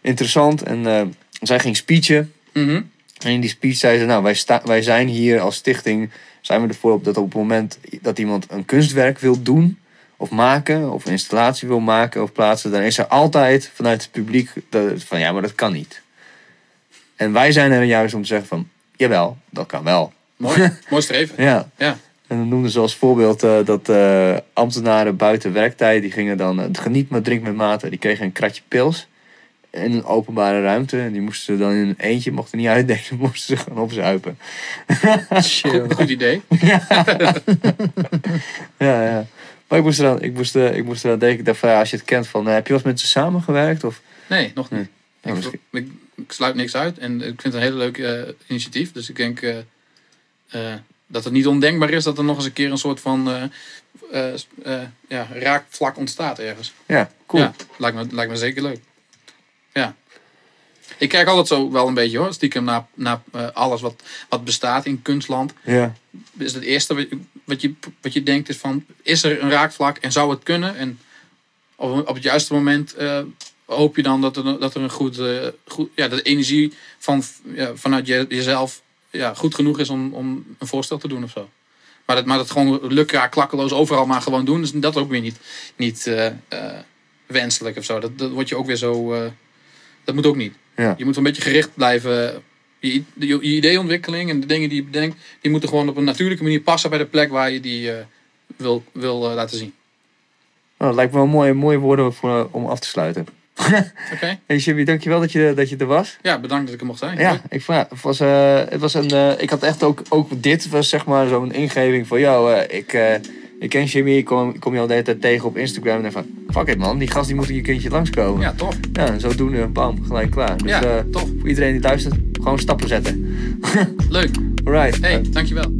Interessant. En zij ging speechen. Mhm. En in die speech zei ze, nou, wij, sta, wij zijn hier als stichting, zijn we ervoor op dat op het moment dat iemand een kunstwerk wil doen, of maken, of een installatie wil maken of plaatsen, dan is er altijd vanuit het publiek dat, van, ja, maar dat kan niet. En wij zijn er juist om te zeggen van, jawel, dat kan wel. Mooi, mooi streven. Ja. Ja. En dan noemden ze als voorbeeld eh, dat eh, ambtenaren buiten werktijd, die gingen dan, eh, geniet maar, drink met mate, die kregen een kratje pils in een openbare ruimte. En die moesten ze dan in een eentje, mochten niet uitdelen, moesten ze gewoon opzuipen. Goed, goed idee. Ja, ja. Maar ik moest eraan, ik moest, eh, ik moest eraan denken, ik dacht van, ja, als je het kent van, eh, heb je wel eens met ze samengewerkt? Of, Nee, nog niet. Nou, Ik, misschien- ik, ik sluit niks uit en ik vind het een hele leuk eh, initiatief. Dus ik denk eh, eh, dat het niet ondenkbaar is dat er nog eens een keer een soort van eh, eh, eh, ja, raakvlak ontstaat ergens. ja, cool. Ja, lijkt me, lijkt me zeker leuk. Ja. Ik kijk altijd zo wel een beetje hoor, stiekem naar, naar eh, alles wat, wat bestaat in kunstland. Ja. Is het eerste, wat- je, wat je denkt is van, is er een raakvlak en zou het kunnen? En op, op het juiste moment eh, hoop je dan dat er, dat er een goed, eh, goed ja, dat de energie van, ja, vanuit je, jezelf ja, goed genoeg is om, om een voorstel te doen of zo. Maar dat, maar dat gewoon lukraak, klakkeloos overal maar gewoon doen, dus dat ook weer niet, niet wenselijk of zo. Dat, dat wordt je ook weer zo, dat moet ook niet. Ja. Je moet een beetje gericht blijven. Je, je, je ideeontwikkeling en de dingen die je bedenkt, die moeten gewoon op een natuurlijke manier passen bij de plek waar je die eh, wil, wil eh, laten zien. Nou, dat lijkt me wel mooie, mooie woorden voor, om af te sluiten. Oké? Hey Jimmy, dankjewel dat je, dat je er was. Ja, bedankt dat ik er mocht zijn. Ja, ik, vond- het was, eh, het was een, eh, ik had echt ook, ook dit was zeg maar zo'n ingeving van jou. eh, ik, eh, ik ken Jimmy, ik kom, je al de hele tijd tegen op Instagram. En van, fuck it man, die gast die moet hier je kindje langskomen. Ja, toch? Ja, zo doen we, bam, gelijk klaar. Dus, ja, eh, toch? Voor iedereen die luistert, gewoon stappen zetten. Leuk. Alright. Hey, dankjewel.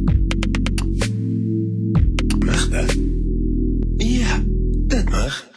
Mag dat? Ja, dat mag.